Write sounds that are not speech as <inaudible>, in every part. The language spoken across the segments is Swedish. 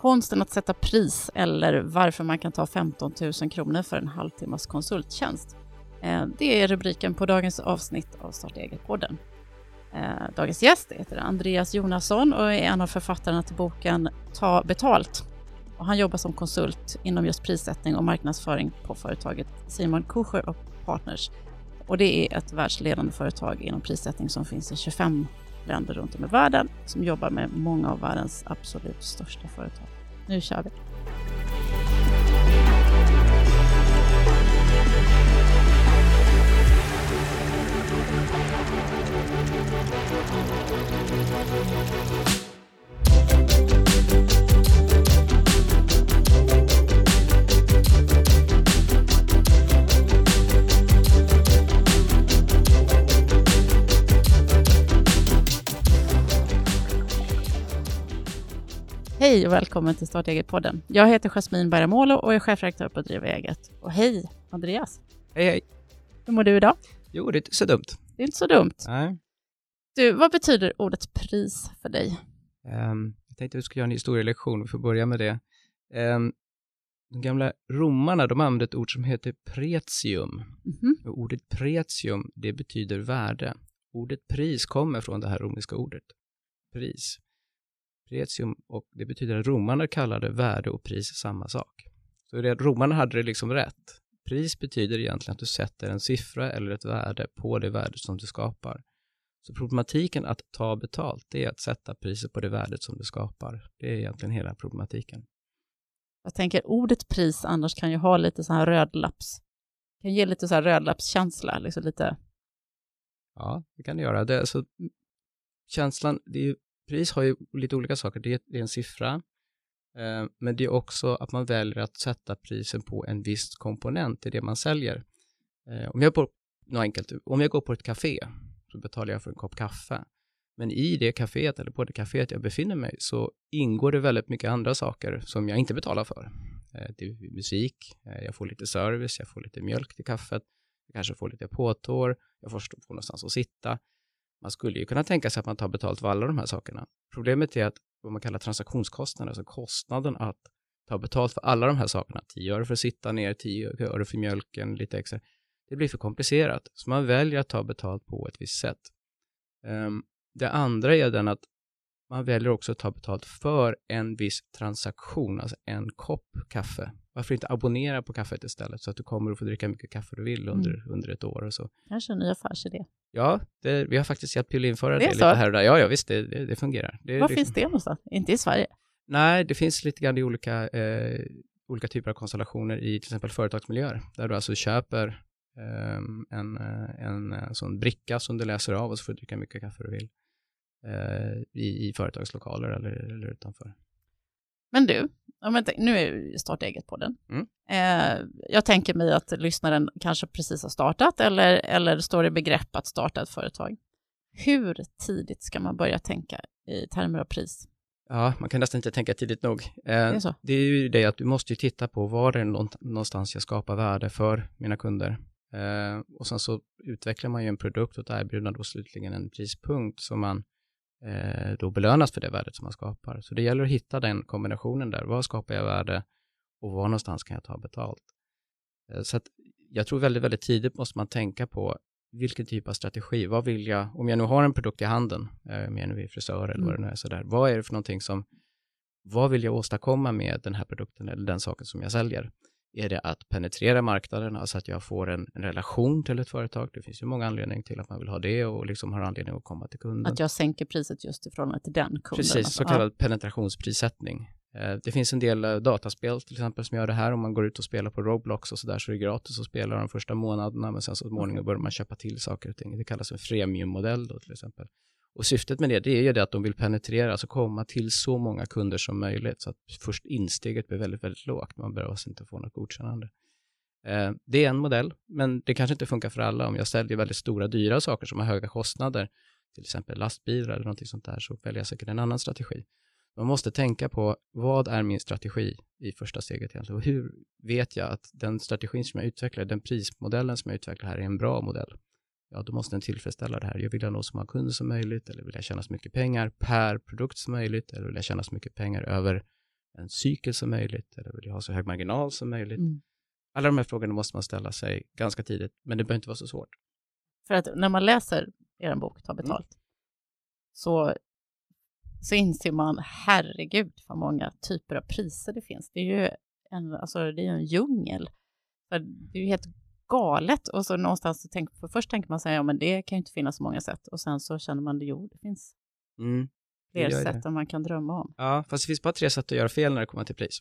Konsten att sätta pris eller varför man kan ta 15 000 kronor för en halvtimmas konsulttjänst. Eh, det är rubriken på dagens avsnitt av Starta eget-podden. Eh, dagens gäst heter Andreas Jonasson och är en av författarna till boken Ta betalt. Och han jobbar som konsult inom just prissättning och marknadsföring på företaget Simon Kucher och Partners. Och det är ett världsledande företag inom prissättning som finns i 25 länder runt om i världen som jobbar med många av världens absolut största företag. Nu kör vi! Hej och välkommen till Starta eget-podden. Jag heter Jasmin Bergamolo och är chefredaktör på Driva eget. Och hej Andreas! Hej hej! Hur mår du idag? Jo, det är inte så dumt. Det är inte så dumt. Nej. Du, vad betyder ordet pris för dig? Um, jag tänkte att vi skulle göra en historielektion, vi får börja med det. Um, de gamla romarna, de använde ett ord som heter pretium. Mm -hmm. Ordet pretium, det betyder värde. Ordet pris kommer från det här romerska ordet. Pris. Pretium, och det betyder att romarna kallade värde och pris samma sak. Så romarna hade det liksom rätt. Pris betyder egentligen att du sätter en siffra eller ett värde på det värde som du skapar. Så problematiken att ta betalt, det är att sätta priset på det värdet som du skapar. Det är egentligen hela problematiken. Jag tänker ordet pris annars kan ju ha lite så här rödlapps, kan ge lite så här rödlappskänsla, liksom lite. Ja, det kan det göra. Det, alltså, känslan, det är pris har ju lite olika saker. Det är, en siffra, eh, men det är också att man väljer att sätta prisen på en viss komponent i det man säljer. Eh, om jag, på, något enkelt, om jag går på ett café så betalar jag för en kopp kaffe. Men i det kaféet eller på det kaféet jag befinner mig så ingår det väldigt mycket andra saker som jag inte betalar för. Eh, det är musik, jag får lite service, jag får lite mjölk till kaffet, jag kanske får lite påtår, jag får, får någonstans att sitta. Man skulle ju kunna tänka sig att man tar betalt för alla de här sakerna. Problemet är att vad man kallar transaktionskostnader, alltså kostnaden att ta betalt för alla de här sakerna, 10 öre för att sitta ner, 10 öre för mjölken, lite extra, det blir för komplicerat. Så man väljer att ta betalt på ett visst sätt. Um, det andra är den att man väljer också att ta betalt för en viss transaktion, alltså en kopp kaffe. Varför inte abonnera på kaffet istället så att du kommer att få dricka mycket kaffe du vill under, mm. under ett år och så. Kanske en ny affärsidé. Ja, det, vi har faktiskt hjälpt till att införa det, det lite här och där. Ja, ja visst, det, det, det fungerar. Var liksom... finns det någonstans? Inte i Sverige? Nej, det finns lite grann i olika, eh, olika typer av konstellationer i till exempel företagsmiljöer, där du alltså köper eh, en, en, en sån bricka som du läser av och så får du dricka mycket kaffe du vill eh, i, i företagslokaler eller, eller utanför. Men du, nu är Starta eget-podden. Mm. Eh, jag tänker mig att lyssnaren kanske precis har startat eller, eller står i begrepp att starta ett företag. Hur tidigt ska man börja tänka i termer av pris? Ja, man kan nästan inte tänka tidigt nog. Eh, det, är det är ju det att du måste titta på var det är någonstans jag skapar värde för mina kunder. Eh, och sen så utvecklar man ju en produkt och ett erbjudande och slutligen en prispunkt som man eh, då belönas för det värdet som man skapar. Så det gäller att hitta den kombinationen där. Var skapar jag värde och var någonstans kan jag ta betalt? Eh, så att jag tror väldigt, väldigt tidigt måste man tänka på vilken typ av strategi, vad vill jag, om jag nu har en produkt i handen, eh, om jag nu är frisör eller mm. vad det nu är, sådär, vad är det för någonting som, vad vill jag åstadkomma med den här produkten eller den saken som jag säljer? Är det att penetrera marknaden, alltså att jag får en, en, relation till ett företag? Det finns ju många anledningar till att man vill ha det och liksom har anledning att komma till kunden. Att jag sänker priset just i förhållande till den kunden? Precis, alltså. så kallad ja. penetrationsprissättning. Eh, det finns en del eh, dataspel till exempel som gör det här. Om man går ut och spelar på Roblox och så där så är det gratis att spela de första månaderna men sen så småningom börjar man köpa till saker och ting. Det kallas en freemiummodell då till exempel. Och syftet med det, det är ju det att de vill penetrera, alltså komma till så många kunder som möjligt så att först insteget blir väldigt, väldigt lågt. Man behöver alltså inte få något godkännande. Eh, det är en modell, men det kanske inte funkar för alla. Om jag säljer väldigt stora, dyra saker som har höga kostnader, till exempel lastbilar eller någonting sånt där, så väljer jag säkert en annan strategi. Man måste tänka på vad är min strategi i första steget egentligen? Och hur vet jag att den strategin som jag utvecklar, den prismodellen som jag utvecklar här är en bra modell? Ja, då måste den tillfredsställa det här. Jag vill ha nå så många kunder som möjligt eller vill jag tjäna så mycket pengar per produkt som möjligt eller vill jag tjäna så mycket pengar över en cykel som möjligt? Eller vill jag ha så hög marginal som möjligt? Mm. Alla de här frågorna måste man ställa sig ganska tidigt, men det behöver inte vara så svårt. För att när man läser er bok Ta betalt mm. så, så inser man, herregud vad många typer av priser det finns. Det är ju en, alltså, det är en djungel. För det är ju helt galet och så någonstans så tänk, för först tänker man sig, ja men det kan ju inte finnas så många sätt och sen så känner man det, jo det finns mm, fler sätt än man kan drömma om. Ja, fast det finns bara tre sätt att göra fel när det kommer till pris.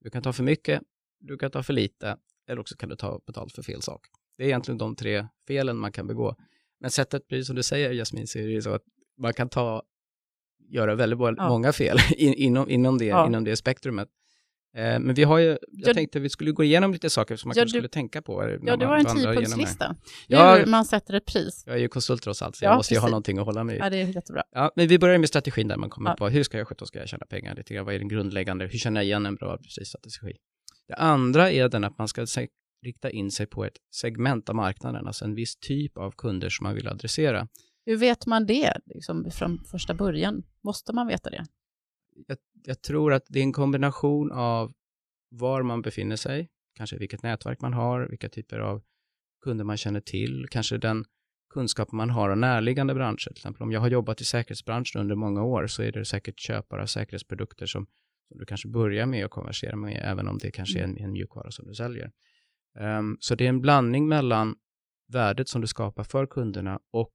Du kan ta för mycket, du kan ta för lite eller också kan du ta betalt för fel sak. Det är egentligen de tre felen man kan begå. Men sättet, precis som du säger Jasmin, så är det ju så att man kan ta, göra väldigt ja. många fel <laughs> in, inom, inom, det, ja. inom det spektrumet. Eh, men vi har ju, jag ja, tänkte att vi skulle gå igenom lite saker som man ja, kanske du, skulle tänka på. Ja, det var en tiopunktslista. Ja, man sätter ett pris. Jag är ju konsult trots allt, så jag måste ju ha någonting att hålla mig i. Ja, det är jättebra. Ja, men vi börjar med strategin där man kommer på hur ska jag sköta, ska jag tjäna pengar lite grann, vad är den grundläggande, hur känner jag igen en bra prisstrategi? Det andra är den att man ska rikta in sig på ett segment av marknaden, alltså en viss typ av kunder som man vill adressera. Hur vet man det liksom, från första början? Måste man veta det? Jag, jag, tror att det är en kombination av var man befinner sig, kanske vilket nätverk man har, vilka typer av kunder man känner till, kanske den kunskap man har av närliggande branscher. Till exempel om jag har jobbat i säkerhetsbranschen under många år så är det säkert köpare av säkerhetsprodukter som, som du kanske börjar med att konversera med, även om det kanske är en, en mjukvara som du säljer. Um, så det är en blandning mellan värdet som du skapar för kunderna och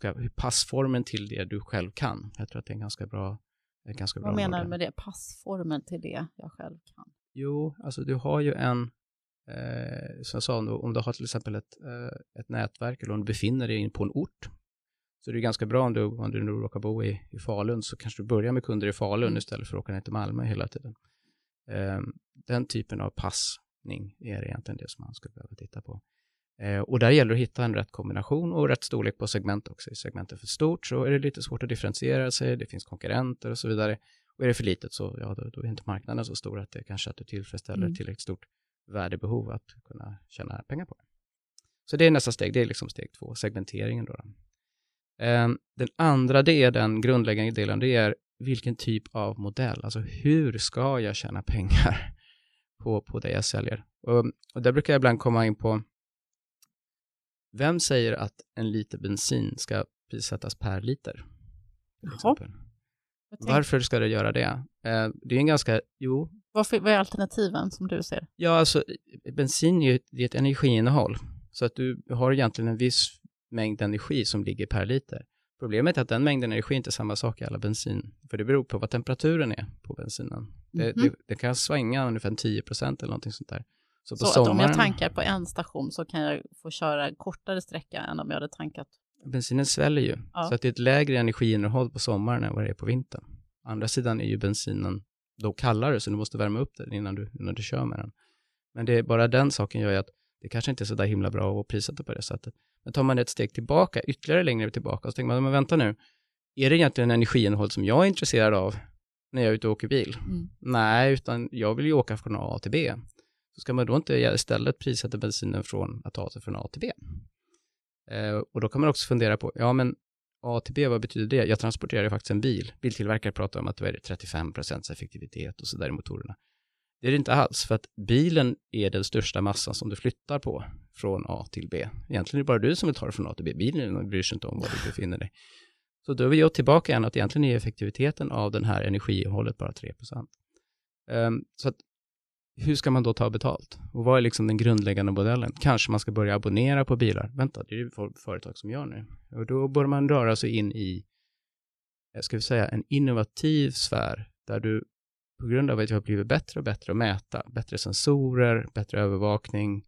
säga, passformen till det du själv kan. Jag tror att det är en ganska bra en ganska Vad bra menar du med det? Passformen till det jag själv kan? Jo, alltså du har ju en, eh, som jag sa, om du har till exempel ett, eh, ett nätverk eller om du befinner dig på en ort, så det är ganska bra om du, om du nu råkar bo i, i Falun, så kanske du börjar med kunder i Falun mm. istället för att åka ner till Malmö hela tiden. Eh, den typen av pass är egentligen det som man skulle behöva titta på. Eh, och där gäller det att hitta en rätt kombination och rätt storlek på segment också. Är segmentet för stort så är det lite svårt att differentiera sig, det finns konkurrenter och så vidare. Och är det för litet så ja, då, då är inte marknaden så stor att det kanske att du tillfredsställer mm. tillräckligt stort värdebehov att kunna tjäna pengar på det. Så det är nästa steg, det är liksom steg två, segmenteringen då. då. Eh, den andra, det är den grundläggande delen, det är vilken typ av modell, alltså hur ska jag tjäna pengar? <laughs> på, på det jag säljer. Och, och där brukar jag ibland komma in på vem säger att en liter bensin ska prissättas per liter? Varför ska det göra det? Eh, det är en ganska, jo. Varför, vad är alternativen som du ser? Ja, alltså bensin är ju ett energiinnehåll. Så att du har egentligen en viss mängd energi som ligger per liter. Problemet är att den mängden energi inte är samma sak i alla bensin, för det beror på vad temperaturen är på bensinen. Det, mm -hmm. det, det kan svänga ungefär 10 procent eller någonting sånt där. Så, så sommaren, att om jag tankar på en station så kan jag få köra kortare sträcka än om jag hade tankat? Bensinen sväller ju, ja. så att det är ett lägre energiinnehåll på sommaren än vad det är på vintern. Å andra sidan är ju bensinen då kallare, så du måste värma upp den innan du, innan du kör med den. Men det är bara den saken gör ju att det kanske inte är så där himla bra att prissätta på det sättet. Men tar man ett steg tillbaka, ytterligare längre tillbaka, så tänker man, men vänta nu, är det egentligen energiinnehåll som jag är intresserad av när jag är ute och åker bil? Mm. Nej, utan jag vill ju åka från A till B. Så ska man då inte istället prissätta bensinen från att ta sig från A till B? Eh, och då kan man också fundera på, ja men A till B, vad betyder det? Jag transporterar ju faktiskt en bil. Biltillverkare pratar om att det är 35% effektivitet och så där i motorerna. Det är det inte alls, för att bilen är den största massan som du flyttar på från A till B. Egentligen är det bara du som vill ta det från A till B. Bilen bryr sig inte om var du befinner dig. Så då är vi tillbaka igen att egentligen är effektiviteten av den här energiinnehållet bara 3 um, ehm, Så att hur ska man då ta betalt? Och vad är liksom den grundläggande modellen? Kanske man ska börja abonnera på bilar. Vänta, det är ju företag som gör nu. Och då bör man röra sig in i, eh, ska vi säga, en innovativ sfär där du på grund av att vi har blivit bättre och bättre att mäta, bättre sensorer, bättre övervakning,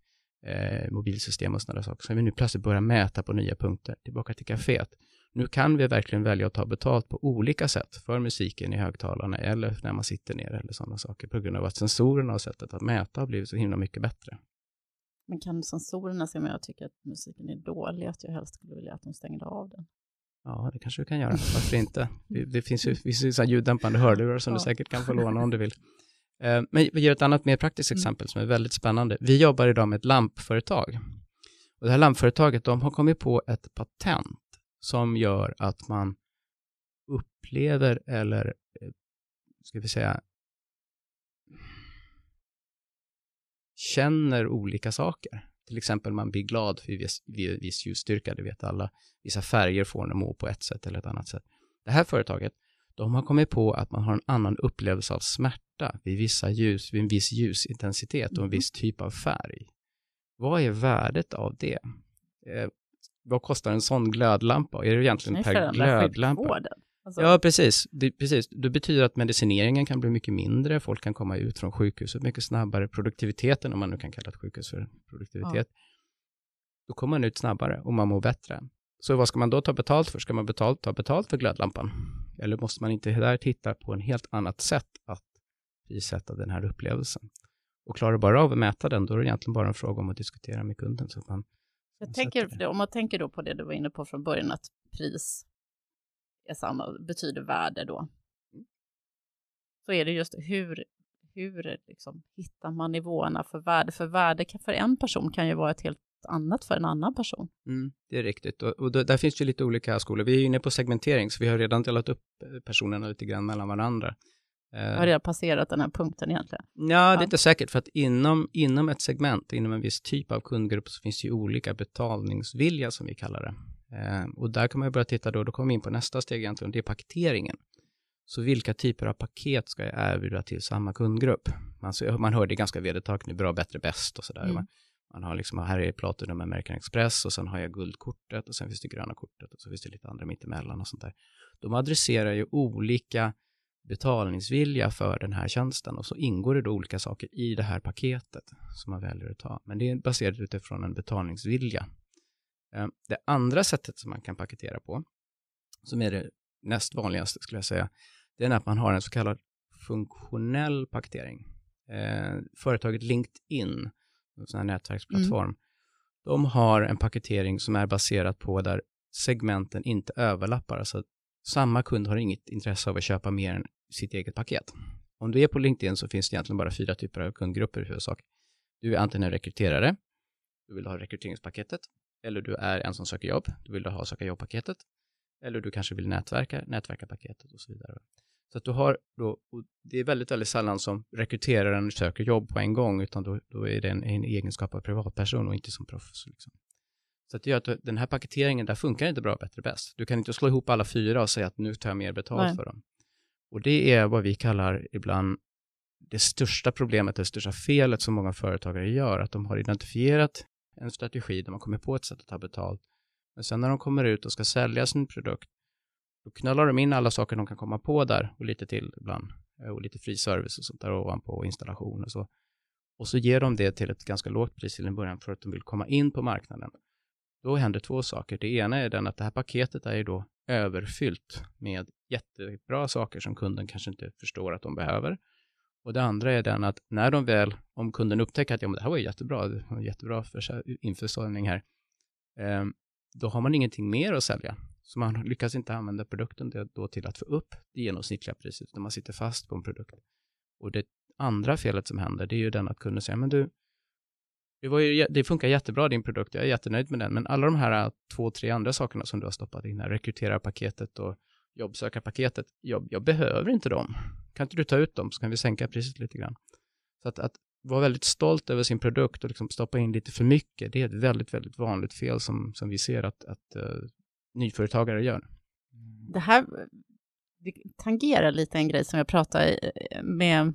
eh, mobilsystem och sådana saker, så har vi nu plötsligt börjat mäta på nya punkter. Tillbaka till kaféet. Nu kan vi verkligen välja att ta betalt på olika sätt för musiken i högtalarna eller när man sitter ner eller sådana saker på grund av att sensorerna och sättet att mäta har blivit så himla mycket bättre. Men kan sensorerna se om jag tycker att musiken är dålig, att jag helst skulle vilja att de stängde av den? Ja, det kanske du kan göra. Varför inte? <laughs> Det, finns ju vissa ljuddämpande hörlurar som ja. du säkert kan få låna om du vill. Eh, men vi ger ett annat mer praktiskt mm. exempel som är väldigt spännande. Vi jobbar idag med ett lampföretag. Och det här lampföretaget, de har kommit på ett patent som gör att man upplever eller, eh, ska vi säga, känner olika saker. Till exempel man blir glad för viss, viss ljusstyrka, det vet alla. Vissa färger får en att må på ett sätt eller ett annat sätt. Det här företaget, de har kommit på att man har en annan upplevelse av smärta vid vissa ljus, vid en viss ljusintensitet och en mm. viss typ av färg. Vad är värdet av det? Vad kostar en sån glödlampa? Är det egentligen per glödlampa? Alltså... Ja, precis. Det, precis. Det betyder att medicineringen kan bli mycket mindre, folk kan komma ut från sjukhuset mycket snabbare, produktiviteten, om man nu kan kalla ett sjukhus för produktivitet, ja. då kommer man ut snabbare och man mår bättre. Så vad ska man då ta betalt för? Ska man betalt, ta betalt för glödlampan? Eller måste man inte där titta på en helt annat sätt att prissätta den här upplevelsen? Och klarar bara av att mäta den, då är det egentligen bara en fråga om att diskutera med kunden. Så att man, Jag tänker, om man tänker då på det du var inne på från början, att pris är samma, betyder värde då. Så är det just hur, hur liksom hittar man nivåerna för värde? För värde för en person kan ju vara ett helt annat för en annan person. Mm, det är riktigt. Och, och då, där finns det lite olika skolor. Vi är inne på segmentering, så vi har redan delat upp eh, personerna lite grann mellan varandra. Jag har redan passerat den här punkten egentligen. Ja, det är inte säkert, för att inom, inom ett segment, inom en viss typ av kundgrupp, så finns det ju olika betalningsvilja, som vi kallar det. Eh, och där kan man börja titta då, då kommer vi in på nästa steg egentligen, det är paketeringen. Så vilka typer av paket ska jag erbjuda till samma kundgrupp? Man, man hör det ganska vedertaget nu, bra, bättre, bäst och sådär. Mm. Man, man, har liksom, här är Platinum American Express och sen har jag guldkortet och sen finns det gröna kortet och så finns det lite andra mittemellan och sånt där. De adresserar ju olika betalningsvilja för den här tjänsten och så ingår det då olika saker i det här paketet som man väljer att ta. Men det är baserat utifrån en betalningsvilja Eh, det andra sättet som man kan paketera på, som är det näst vanligaste skulle jag säga, det är att man har en så kallad funktionell paketering. Eh, företaget LinkedIn, en sån här nätverksplattform, mm. de har en paketering som är baserad på där segmenten inte överlappar. Alltså samma kund har inget intresse av att köpa mer än sitt eget paket. Om du är på LinkedIn så finns det egentligen bara fyra typer av kundgrupper i huvudsak. Du är antingen en rekryterare, du vill ha rekryteringspaketet, eller du är en som söker jobb, du vill ha söka jobbpaketet, eller du kanske vill nätverka, nätverka paketet och så vidare. Så att du har då, det är väldigt, väldigt sällan som rekryteraren söker jobb på en gång, utan då, då är det en, en egenskap av privatperson och inte som proffs. Liksom. Så att det gör att den här paketeringen, där funkar inte bra, bättre, bäst. Du kan inte slå ihop alla fyra och säga att nu tar jag mer betalt Nej. för dem. Och det är vad vi kallar ibland det största problemet, det största felet som många företagare gör, att de har identifierat en strategi där man kommer på ett sätt att ta betalt. Men sen när de kommer ut och ska sälja sin produkt, då knallar de in alla saker de kan komma på där och lite till ibland. Eh, och lite fri service och sånt där ovanpå och installation och så. Och så ger de det till ett ganska lågt pris till en början för att de vill komma in på marknaden. Då händer två saker. Det ena är den att det här paketet är ju då överfyllt med jättebra saker som kunden kanske inte förstår att de behöver. Och det andra är den att när de väl, om kunden upptäcker att ja, men det här var jättebra, det var jättebra införsäljning här, eh, då har man ingenting mer att sälja. Så man lyckas inte använda produkten då till att få upp det genomsnittliga priset, utan man sitter fast på en produkt. Och det andra felet som händer, det är ju den att kunden säger, men du, det, var ju, det funkar jättebra din produkt, jag är jättenöjd med den, men alla de här äh, två, tre andra sakerna som du har stoppat in här, rekryterarpaketet och jobbsökarpaketet, jag, jag behöver inte dem. Kan inte du ta ut dem så kan vi sänka priset lite grann. Så att, att vara väldigt stolt över sin produkt och liksom stoppa in lite för mycket, det är ett väldigt, väldigt vanligt fel som, som vi ser att, att uh, nyföretagare gör. Det här det tangerar lite en grej som jag pratade med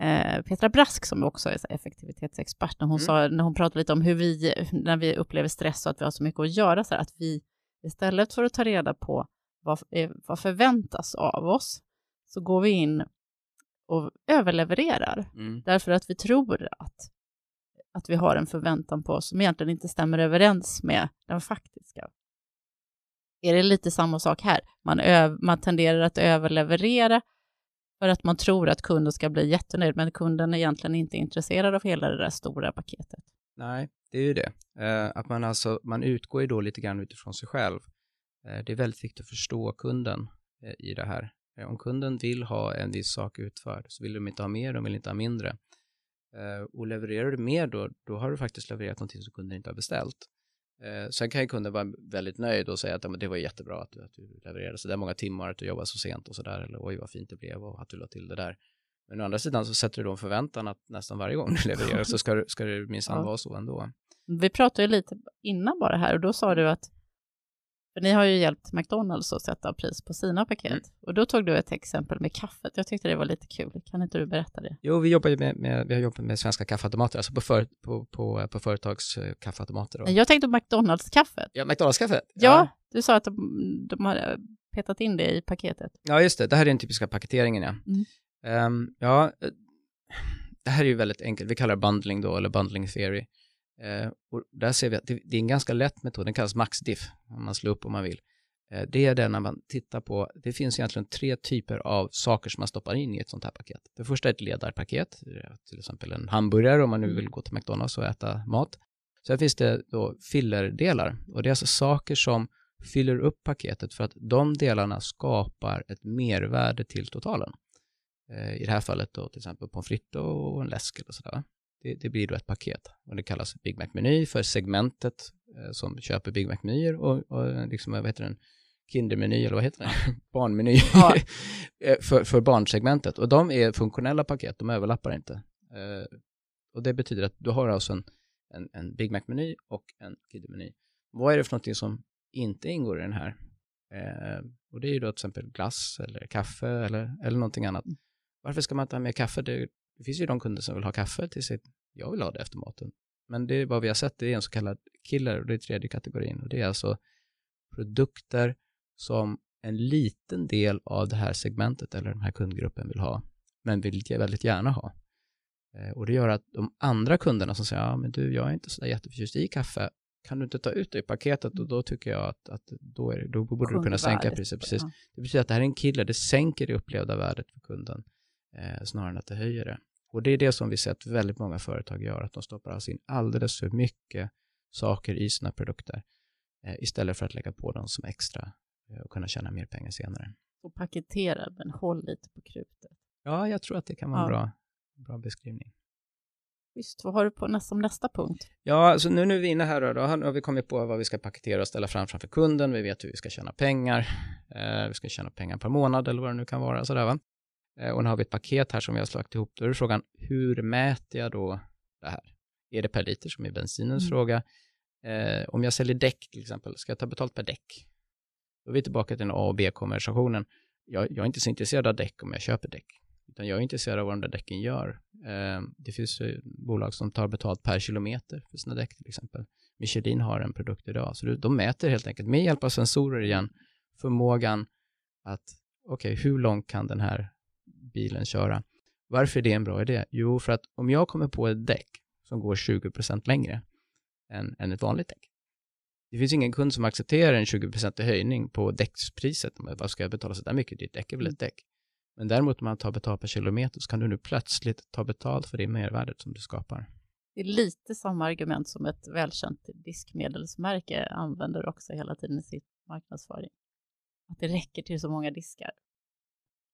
eh, Petra Brask som också är effektivitetsexpert, när hon, mm. sa, när hon pratade lite om hur vi, när vi upplever stress och att vi har så mycket att göra, så här, att vi istället för att ta reda på vad, vad förväntas av oss, så går vi in och överlevererar. Mm. Därför att vi tror att, att vi har en förväntan på oss som egentligen inte stämmer överens med den faktiska. Är det lite samma sak här? Man, man tenderar att överleverera för att man tror att kunden ska bli jättenöjd, men kunden är egentligen inte intresserad av hela det där stora paketet. Nej, det är ju det. Uh, att man alltså, man utgår ju då lite grann utifrån sig själv. Uh, det är väldigt viktigt att förstå kunden uh, i det här. Eh, om kunden vill ha en viss sak utförd så vill de inte ha mer, de vill inte ha mindre. Eh, och levererar du mer då, då har du faktiskt levererat någonting som kunden inte har beställt. Eh, sen kan ju kunden vara väldigt nöjd och säga att det var jättebra att du, att du levererade så där många timmar, att du jobbar så sent och så där, eller oj vad fint det blev och att du la till det där. Men å andra sidan så sätter du då en förväntan att nästan varje gång du levererar så ska, ska det minsann ja. vara så ändå. Vi pratade ju lite innan bara här och då sa du att för ni har ju hjälpt McDonalds att sätta pris på sina paket. Mm. Och då tog du ett exempel med kaffet. Jag tyckte det var lite kul. Kan inte du berätta det? Jo, vi, jobbar med, med, vi har jobbat med svenska kaffeautomater, alltså på, för, på, på, på företags eh, kaffeautomater. Jag tänkte på McDonalds-kaffet. Ja, McDonalds-kaffet? Ja, ja, du sa att de, de har petat in det i paketet. Ja, just det. Det här är den typiska paketeringen, ja. Mm. Um, ja, eh, det här är ju väldigt enkelt. Vi kallar det bundling då, eller bundling theory. Uh, och där ser vi att det, är en ganska lätt metod. Den kallas maxdiff, om man slår upp om man vill. Uh, det är den när man tittar på, det finns egentligen tre typer av saker som man stoppar in i ett sånt här paket. Det första är ett ledarpaket, till exempel en hamburgare om man nu mm. vill gå till McDonalds och äta mat. Sen finns det då fillerdelar och det är alltså saker som fyller upp paketet för att de delarna skapar ett mervärde till totalen. Eh, I det här fallet då till exempel pommes frites och en läsk eller sådär. Det, det, blir då ett paket och det kallas Big Mac-meny för segmentet eh, som köper Big Mac-menyer och, och liksom, vad heter den, Kindermeny eller vad heter den? <laughs> Barnmeny ja. <laughs> Eh, för, för barnsegmentet. Och de är funktionella paket, de överlappar inte. Eh, och det betyder att du har alltså en, en, en Big Mac-meny och en Kindermeny. Vad är det för någonting som inte ingår i den här. Eh, och det är ju då till exempel glass eller kaffe eller, eller någonting annat. Varför ska man inte ha med kaffe? Det, det finns ju de kunder som vill ha kaffe till sitt, jag vill ha det efter maten. Men det är vad vi har sett, det är en så kallad killer och det är tredje kategorin och det är alltså produkter som en liten del av det här segmentet eller den här kundgruppen vill ha, men vill väldigt gärna ha. Eh, och det gör att de andra kunderna som säger, ja men du, jag är inte så jätteförtjust i kaffe, kan du inte ta ut det i paketet och då tycker jag att, att då, är, då borde du kunna sänka priset. Precis. Ja. Det betyder att det här är en killer, det sänker det upplevda värdet för kunden eh, snarare än att det höjer det. Och det är det som vi sett väldigt många företag gör, att de stoppar alltså in alldeles för mycket saker i sina produkter eh, istället för att lägga på dem som extra eh, och kunna tjäna mer pengar senare. Och paketera, men håll lite på krutet. Ja, jag tror att det kan vara ja. en bra, bra beskrivning. Visst, vad har du på nästa, som nästa punkt? Ja, så nu när vi är inne här då, då har vi kommit på vad vi ska paketera och ställa fram framför kunden. Vi vet hur vi ska tjäna pengar. Eh, vi ska tjäna pengar per månad eller vad det nu kan vara. Sådär, va? Eh, och nu har vi ett paket här som vi har slagit ihop. Då är frågan, hur mäter jag då det här? Är det per liter som är bensinens mm. fråga? Eh, om jag säljer däck till exempel, ska jag ta betalt per däck? Då är vi tillbaka till den A och B-konversationen. Jag, jag är inte så intresserad av däck om jag köper däck. Utan jag är intresserad av vad de där däcken gör. Ehm, det finns bolag som tar betalt per kilometer för sina däck till exempel. Michelin har en produkt idag, så de mäter helt enkelt med hjälp av sensorer igen förmågan att, okej, okay, hur långt kan den här bilen köra? Varför är det en bra idé? Jo, för att om jag kommer på ett däck som går 20% längre än, än ett vanligt däck, det finns ingen kund som accepterar en 20% höjning på däckspriset. Vad ska jag betala så där mycket? Ditt däck är väl ett däck? Men däremot om man tar betalt per kilometer så kan du nu plötsligt ta betalt för det mervärdet som du skapar. Det är lite samma argument som ett välkänt diskmedelsmärke använder också hela tiden i sin marknadsföring. Att det räcker till så många diskar.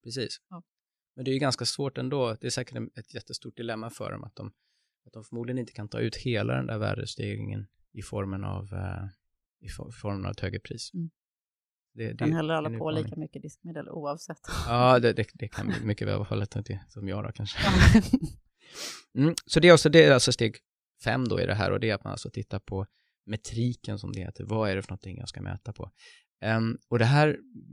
Precis. Ja. Men det är ju ganska svårt ändå. Det är säkert ett jättestort dilemma för dem att de, att de förmodligen inte kan ta ut hela den där värdestegringen i formen av, uh, i formen av ett högre pris. Mm. Det, det, häller alla på lika mycket diskmedel oavsett. Ja, det, det, det kan mycket väl vara fallet som jag då kanske. <laughs> mm, så det är, också, det är alltså steg fem då i det här och det är att man alltså tittar på metriken som det heter. Vad är det för någonting jag ska mäta på? Um, och det här...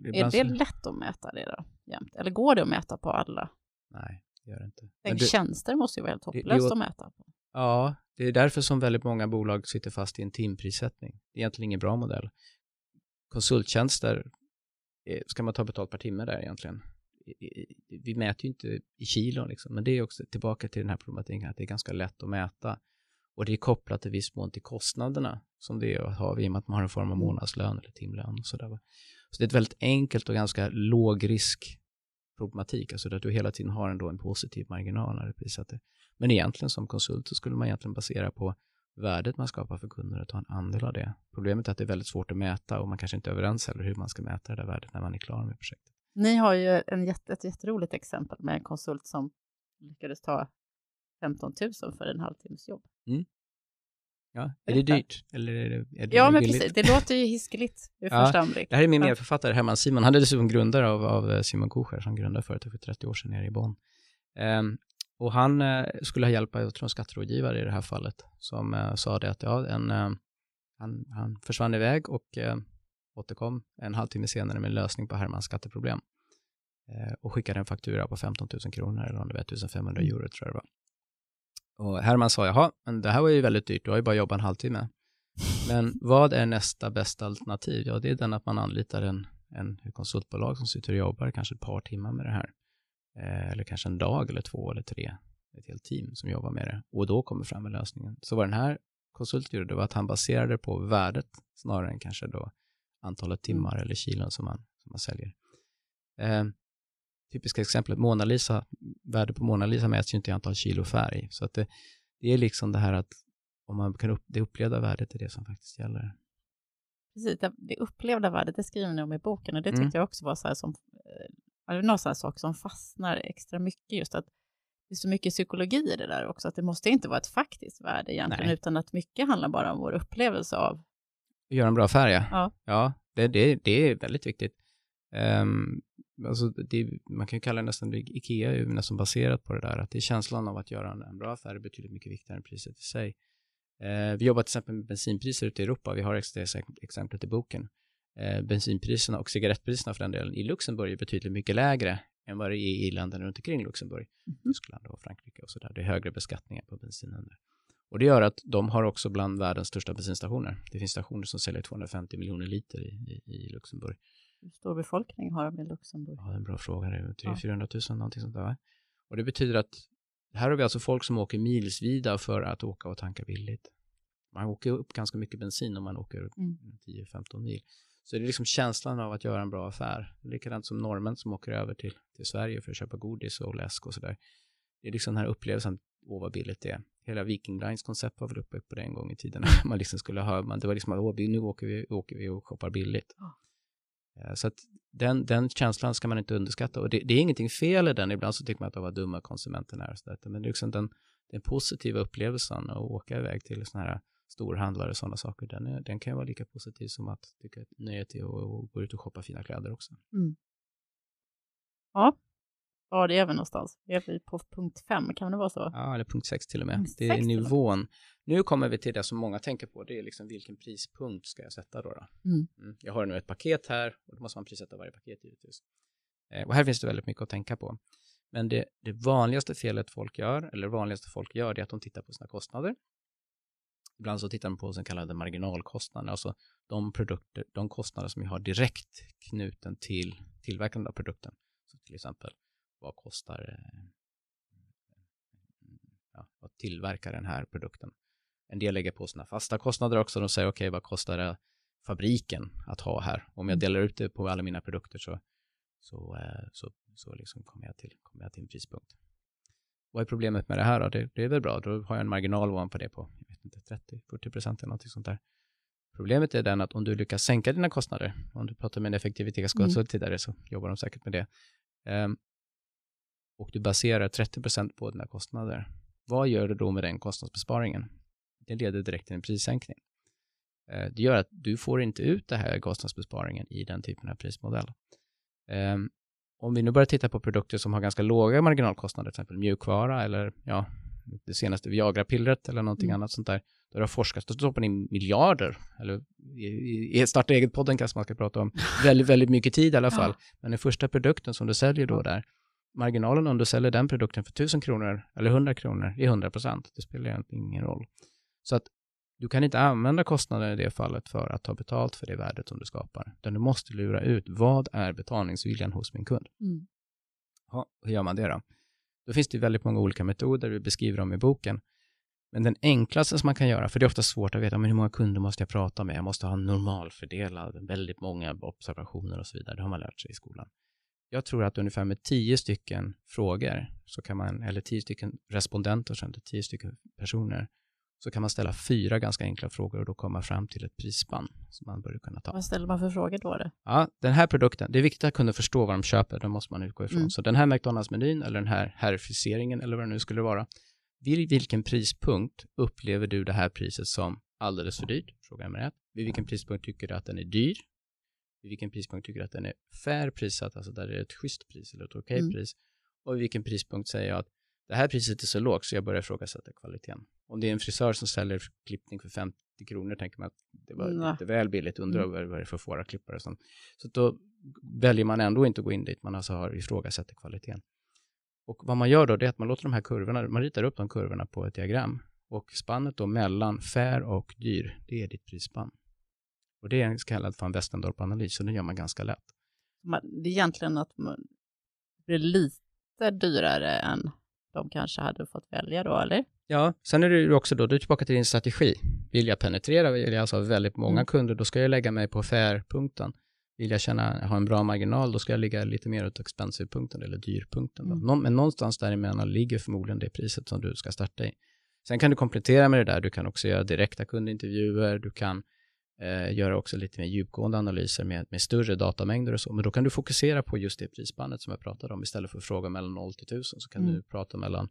Är det så... lätt att mäta det då? Jämt? Eller går det att mäta på alla? Nej, det gör det inte. Men det, tjänster måste ju vara helt hopplöst att mäta på. Ja, det är därför som väldigt många bolag sitter fast i en timprissättning. Det är egentligen ingen bra modell konsulttjänster eh, ska man ta betalt per timme där egentligen. Vi mäter ju inte i kilon liksom, men det är också tillbaka till den här problematiken att det är ganska lätt att mäta och det är kopplat till viss mån till kostnaderna som det är att ha i och med att man har en form av mm. månadslön eller timlön och sådär. Så det är ett väldigt enkelt och ganska låg risk problematik, alltså att du hela tiden har ändå en positiv marginal när du prissätter. Men egentligen som konsult så skulle man egentligen basera på värdet man skapar för kunder och ta en andel av det. Problemet är att det är väldigt svårt att mäta och man kanske inte är överens heller hur man ska mäta det där värdet när man är klar med projektet. Ni har ju en jätte, ett jätteroligt exempel med en konsult som lyckades ta 15 000 för en halvtimmes jobb. Mm. Ja, är det dyrt? Eller är det, är det ja, men billigt? precis. Det låter ju hiskeligt vid ja, första anblick. Det här är min medförfattare Herman Simon. Han är dessutom grundare av, av Simon Kocher som grundade företaget för 30 år sedan nere i Bonn. Um, och han uh, skulle ha hjälp av, jag tror en skatterådgivare i det här fallet, som uh, sa det att ja, en, uh, han, han försvann iväg och återkom en halvtimme senare med en lösning på Hermans skatteproblem och skickade en faktura på 15 000 kronor eller om det var 1500 mm. euro tror jag det var. Och Herman sa, jaha, men det här var ju väldigt dyrt, du har ju bara jobbat en halvtimme. <laughs> Men vad är nästa bästa alternativ? Ja, det är den att man anlitar en, en konsultbolag som sitter och jobbar kanske ett par timmar med det här. Eh, eller kanske en dag eller två eller tre. Ett helt team som jobbar med det och då kommer fram med lösningen. Så vad den här konsulten gjorde var att han baserade på värdet snarare än kanske då antalet mm. timmar mm. eller kilon som man, som man säljer. Eh, typiska exemplet Mona Lisa, värdet på Mona Lisa mäts ju inte i antal kilo färg. Så att det, det är liksom det här att om man kan upp, det upplevda värdet är det som faktiskt gäller. Precis, det upplevda värdet, det skriver ni om i boken och det tyckte mm. jag också var så här som, eh, någon sån här sak som fastnar extra mycket just att det är så mycket psykologi i det där också, att det måste inte vara ett faktiskt värde egentligen, Nej. utan att mycket handlar bara om vår upplevelse av... Göra en bra ja. Ja, ja det, det, det är väldigt viktigt. Um, alltså det, man kan ju kalla det nästan, Ikea är ju nästan baserat på det där, att det är känslan av att göra en, bra affär är betydligt mycket viktigare än priset i sig. Eh, vi jobbar till exempel med bensinpriser ute i Europa. Vi har det exemplet i boken. Eh, bensinpriserna och cigarettpriserna för den delen i Luxemburg är betydligt mycket lägre än vad det är i länderna runt omkring Luxemburg, mm. Tyskland och Frankrike och sådär. Det är högre beskattningar på bensinen där. Och det gör att de har också bland världens största bensinstationer. Det finns stationer som säljer 250 miljoner liter i, i, i Luxemburg. Hur stor befolkning har de i Luxemburg? Ja, en bra fråga. Det är 300 000 ja. någonting sånt där. Och det betyder att här har vi alltså folk som åker milsvida för att åka och tanka billigt. Man åker upp ganska mycket bensin om man åker mm. 10-15 mil. Så det är liksom känslan av att göra en bra affär. Likadant som norrmän som åker över till, till Sverige för att köpa godis och läsk och sådär. Det är liksom den här upplevelsen, åh vad billigt det är. Hela Viking Lines koncept var väl uppe på det en gång i tiden. <laughs> man liksom skulle ha, man, det var liksom att nu åker vi, åker vi och shoppar billigt. Eh, så att den, den känslan ska man inte underskatta och det, det, är ingenting fel i den. Ibland så tycker man att vad dumma konsumenterna och sådär. Men det är liksom den, den positiva upplevelsen att åka iväg till sådana här storhandlare och sådana saker, den, är, den kan ju vara lika positiv som att tycka att nöjet är att gå ut och shoppa fina kläder också. Mm. Ja, var det är vi någonstans? Är vi på punkt fem, kan det vara så? Ja, eller punkt sex till och med. Punkt det är nivån. Nu kommer vi till det som många tänker på, det är liksom vilken prispunkt ska jag sätta då? då? Mm. Mm. Jag har nu ett paket här och då måste man prissätta varje paket givetvis. Eh, och här finns det väldigt mycket att tänka på. Men det, det vanligaste felet folk gör, eller vanligaste folk gör, det är att de tittar på sina kostnader Ibland så tittar man på så kallade marginalkostnader, alltså de produkter, de kostnader som vi har direkt knuten till tillverkandet av produkten. Så till exempel, vad kostar eh, ja, vad tillverkar den här produkten? En del lägger på sina fasta kostnader också. De säger okej, okay, vad kostar det fabriken att ha här? Om jag mm. delar ut det på alla mina produkter så, så, eh, så, så liksom kommer, jag till, kommer jag till en prispunkt. Vad är problemet med det här då? Det, det är väl bra, då har jag en marginal ovanpå det på inte 30-40 procent eller något sånt där. Problemet är den att om du lyckas sänka dina kostnader, om du pratar med en effektivitetskonsult mm. tidigare så jobbar de säkert med det, um, och du baserar 30 procent på dina kostnader, vad gör du då med den kostnadsbesparingen? Det leder direkt till en prissänkning. Uh, det gör att du får inte ut det här kostnadsbesparingen i den typen av prismodell. Um, om vi nu börjar titta på produkter som har ganska låga marginalkostnader, till exempel mjukvara eller ja, det senaste Viagra-pillret eller någonting mm. annat sånt där, där det har forskats, då stoppar ni miljarder, eller i, i starta eget-podden kanske man ska prata om, <laughs> väldigt, väldigt mycket tid i alla fall. Ja. Men den första produkten som du säljer då där, marginalen om du säljer den produkten för 1000 kronor eller 100 kronor är 100 procent. Det spelar egentligen ingen roll. Så att du kan inte använda kostnaden i det fallet för att ta betalt för det värdet som du skapar, utan du måste lura ut vad är betalningsviljan hos min kund. Mm. Ja, hur gör man det då? Då finns det väldigt många olika metoder, vi beskriver dem i boken. Men den enklaste som man kan göra, för det är ofta svårt att veta men hur många kunder måste jag prata med, jag måste ha normalfördelad, väldigt många observationer och så vidare, det har man lärt sig i skolan. Jag tror att ungefär med tio stycken frågor, så kan man, eller tio stycken respondenter, så tio stycken personer, så kan man ställa fyra ganska enkla frågor och då komma fram till ett prisspann som man bör kunna ta. Vad ställer man för frågor då? Det? Ja, den här produkten, det är viktigt att kunna förstå vad de köper, det måste man utgå ifrån. Mm. Så den här McDonalds-menyn eller den här herrfriseringen eller vad det nu skulle vara, vid vilken prispunkt upplever du det här priset som alldeles för dyrt? Fråga nummer ett. Vid vilken prispunkt tycker du att den är dyr? Vid vilken prispunkt tycker du att den är fair prissatt, alltså där det är ett schysst pris eller ett okej okay mm. pris? och vid vilken prispunkt säger jag att det här priset är så lågt så jag börjar ifrågasätta kvaliteten. Om det är en frisör som säljer klippning för 50 kronor tänker man att det var mm. lite väl billigt, undrar mm. vad det är för fåra klippare som... Så då väljer man ändå inte att gå in dit, man alltså har ifrågasätter kvaliteten. Och vad man gör då, det är att man låter de här kurvorna, man ritar upp de kurvorna på ett diagram och spannet då mellan fair och dyr, det är ditt prisspann. Och det är en så kallad van Westendorp-analys, så den gör man ganska lätt. Det är egentligen att man blir lite dyrare än de kanske hade fått välja då, eller? Ja, sen är det ju också då, du är tillbaka till din strategi. Vill jag penetrera, vill jag alltså ha väldigt många mm. kunder, då ska jag lägga mig på fair-punkten. Vill jag känna, ha en bra marginal, då ska jag ligga lite mer åt expensive-punkten eller dyrpunkten. Mm. Men någonstans däremellan ligger förmodligen det priset som du ska starta i. Sen kan du komplettera med det där, du kan också göra direkta kundintervjuer, du kan eh, göra också lite mer djupgående analyser med, med större datamängder och så, men då kan du fokusera på just det prisspannet som jag pratade om. Istället för att fråga mellan 0 till 1000 så kan mm. du prata mellan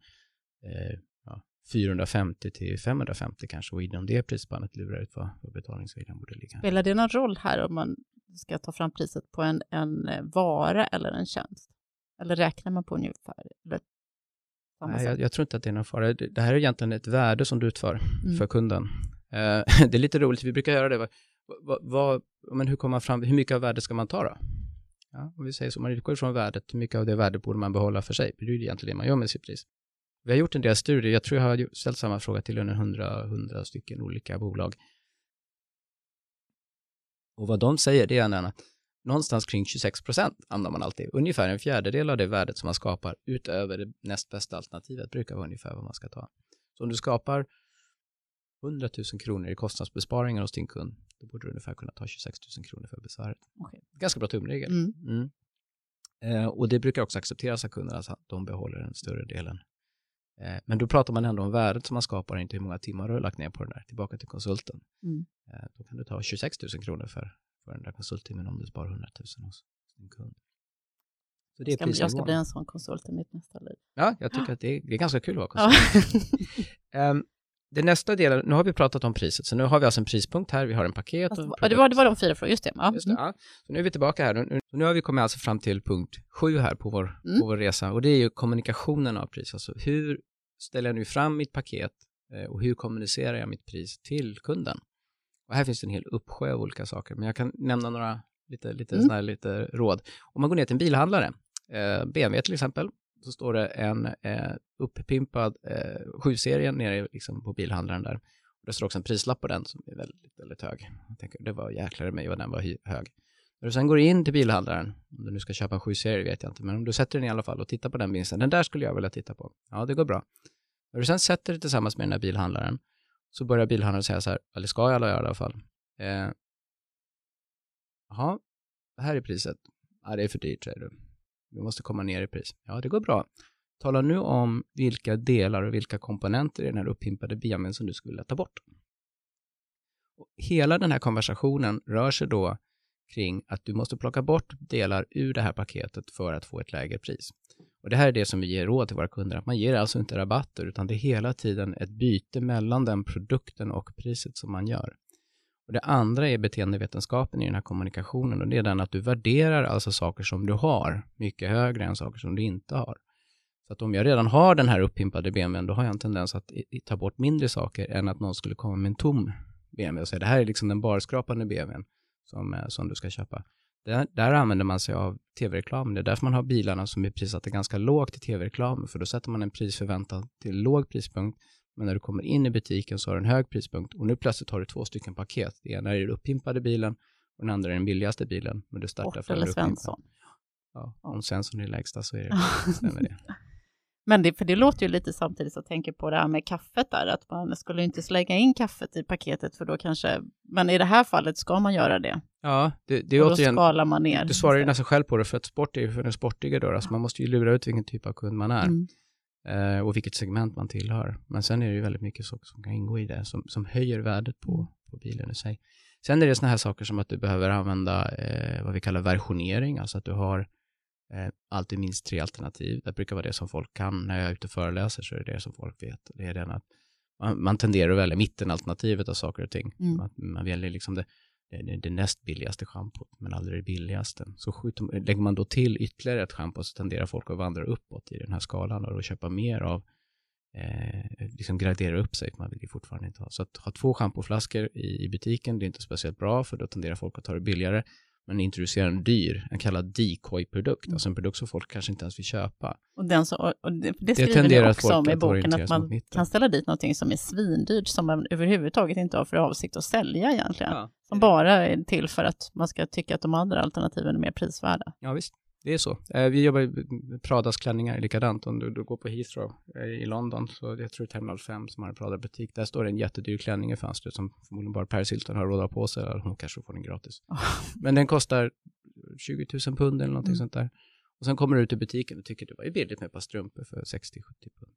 eh, ja, 450 till 550 kanske och inom det prisspannet lura ut vad, vad betalningsviljan borde ligga. Spelar det någon roll här om man ska ta fram priset på en, en eh, vara eller en tjänst? Eller räknar man på ungefär? Eller Nej, jag, jag, tror inte att det är någon fara. Det här är egentligen ett värde som du utför mm. för kunden. Eh, <laughs> det är lite roligt, vi brukar göra det. Vad, vad, men hur, kommer man fram, hur mycket av värdet ska man ta då? Ja, om vi säger så, man utgår från värdet, hur mycket av det värdet borde man behålla för sig? Det är ju egentligen det man gör med sitt pris. Vi har gjort en del studier, jag tror jag har ställt samma fråga till under 100, 100 stycken olika bolag. Och vad de säger det är att någonstans kring 26 procent hamnar man alltid. Ungefär en fjärdedel av det värdet som man skapar utöver det näst bästa alternativet brukar vara ungefär vad man ska ta. Så om du skapar 100 000 kronor i kostnadsbesparingar hos din kund, då borde du ungefär kunna ta 26 000 kronor för besväret. Okay. Ganska bra tumregel. Mm. Mm. Eh, och det brukar också accepteras av kunderna, alltså att de behåller den större delen. Eh, men då pratar man ändå om värdet som man skapar, inte hur många timmar du har lagt ner på den där, tillbaka till konsulten. Mm. Eh, då kan du ta 26 000 kronor för, för den där konsulttimmen om du sparar 100 000 hos din kund. Så det är jag, ska, jag ska bli en sån konsult i mitt nästa liv. Ja, jag tycker att det är, det är ganska kul att vara konsult. um, <laughs> det nästa delen, nu har vi pratat om priset, så nu har vi alltså en prispunkt här, vi har en paket. Alltså, det, var, det var de fyra frågorna, just det. Ja. Just det ja. Så nu är vi tillbaka här, nu, nu har vi kommit alltså fram till punkt sju här på vår, mm. på vår resa och det är ju kommunikationen av pris, alltså hur ställer jag nu fram mitt paket eh, och hur kommunicerar jag mitt pris till kunden? Och här finns det en hel uppsjö av olika saker, men jag kan nämna några lite, lite, mm. lite råd. Om man går ner till en bilhandlare, eh, BMW till exempel, så står det en eh, uppimpad eh, 7-serie nere liksom på bilhandlaren där. Och det står också en prislapp på den som är väldigt, väldigt hög. Jag tänker, det var jäklar i mig vad den var hög. När du sen går in till bilhandlaren, om du nu ska köpa en 7-serie vet jag inte, men om du sätter den i alla fall och tittar på den vinsten, den där skulle jag vilja titta på. Ja, det går bra. När du sen sätter dig tillsammans med den här bilhandlaren, så börjar bilhandlaren säga så här, eller ska jag alla göra i alla fall. Eh, jaha, det här är priset. Ja, det är för dyrt, säger du. Vi måste komma ner i pris. Ja, det går bra. Tala nu om vilka delar och vilka komponenter i den här uppimpade BMWn som du skulle vilja ta bort. Och hela den här konversationen rör sig då kring att du måste plocka bort delar ur det här paketet för att få ett lägre pris. Och Det här är det som vi ger råd till våra kunder, att man ger alltså inte rabatter, utan det är hela tiden ett byte mellan den produkten och priset som man gör. Och Det andra är beteendevetenskapen i den här kommunikationen och det är den att du värderar alltså saker som du har mycket högre än saker som du inte har. Så att om jag redan har den här uppimpade BMWn, då har jag en tendens att ta bort mindre saker än att någon skulle komma med en tom BMW och säga det här är liksom den barskrapande BMWn som, eh, som du ska köpa. Där, där använder man sig av tv-reklam. Det är därför man har bilarna som är prissatta ganska lågt i tv-reklam, för då sätter man en prisförväntan till låg prispunkt, men när du kommer in i butiken så har du en hög prispunkt och nu plötsligt har du två stycken paket. Det ena är den uppimpade bilen och den andra är den billigaste bilen, men du startar för eller Svensson. Ja, om Svensson är lägsta så är det, <laughs> stämmer det. Men det, för det låter ju lite samtidigt, jag tänker på det här med kaffet där, att man skulle inte slänga in kaffet i paketet för då kanske, men i det här fallet ska man göra det. Ja, det, det är och återigen, skalar man ner. Du svarar ju nästan själv på det, för att sport är ju för den sportiga då, alltså man måste ju lura ut vilken typ av kund man är. Mm. Eh, och vilket segment man tillhör. Men sen är det ju väldigt mycket saker som kan ingå i det, som, som höjer värdet på, på bilen i sig. Sen är det sådana här saker som att du behöver använda eh, vad vi kallar versionering, alltså att du har eh, alltid minst tre alternativ. Det brukar vara det som folk kan. När jag är ute och föreläser så är det det som folk vet. Det är den att man, man tenderar att välja mittenalternativet av saker och ting. Mm. Man, man väljer liksom det, Eh, det, det näst billigaste schampot, men aldrig det billigaste. Så skjuter, lägger man då till ytterligare ett schampo så tenderar folk att vandra uppåt i den här skalan och köpa mer av, eh, liksom gradera upp sig, man vill ju fortfarande inte ha. Så att ha två schampoflaskor i, i butiken, det är inte speciellt bra, för då tenderar folk att ta det billigare men introducerar en dyr, en kallad decoy-produkt, mm. alltså en produkt som folk kanske inte ens vill köpa. Och, den så, och det, det skriver det ni också om i boken, att man kan ställa dit någonting som är svindyrt, som man överhuvudtaget inte har för avsikt att sälja egentligen. Ja. Som bara är till för att man ska tycka att de andra alternativen är mer prisvärda. Ja, visst. Det är så. Eh, vi jobbar med Pradas klänningar likadant. Om du, du, går på Heathrow eh, i London, så jag tror Terminal 5 som har en Prada-butik, där står det en jättedyr klänning i fönstret som förmodligen bara Paris Hilton har råd att ha på sig, eller hon kanske får den gratis. <laughs> Men den kostar 20 000 pund eller någonting mm. sånt där. Och sen kommer du ut i butiken och tycker det var billigt med ett par strumpor för 60-70 pund.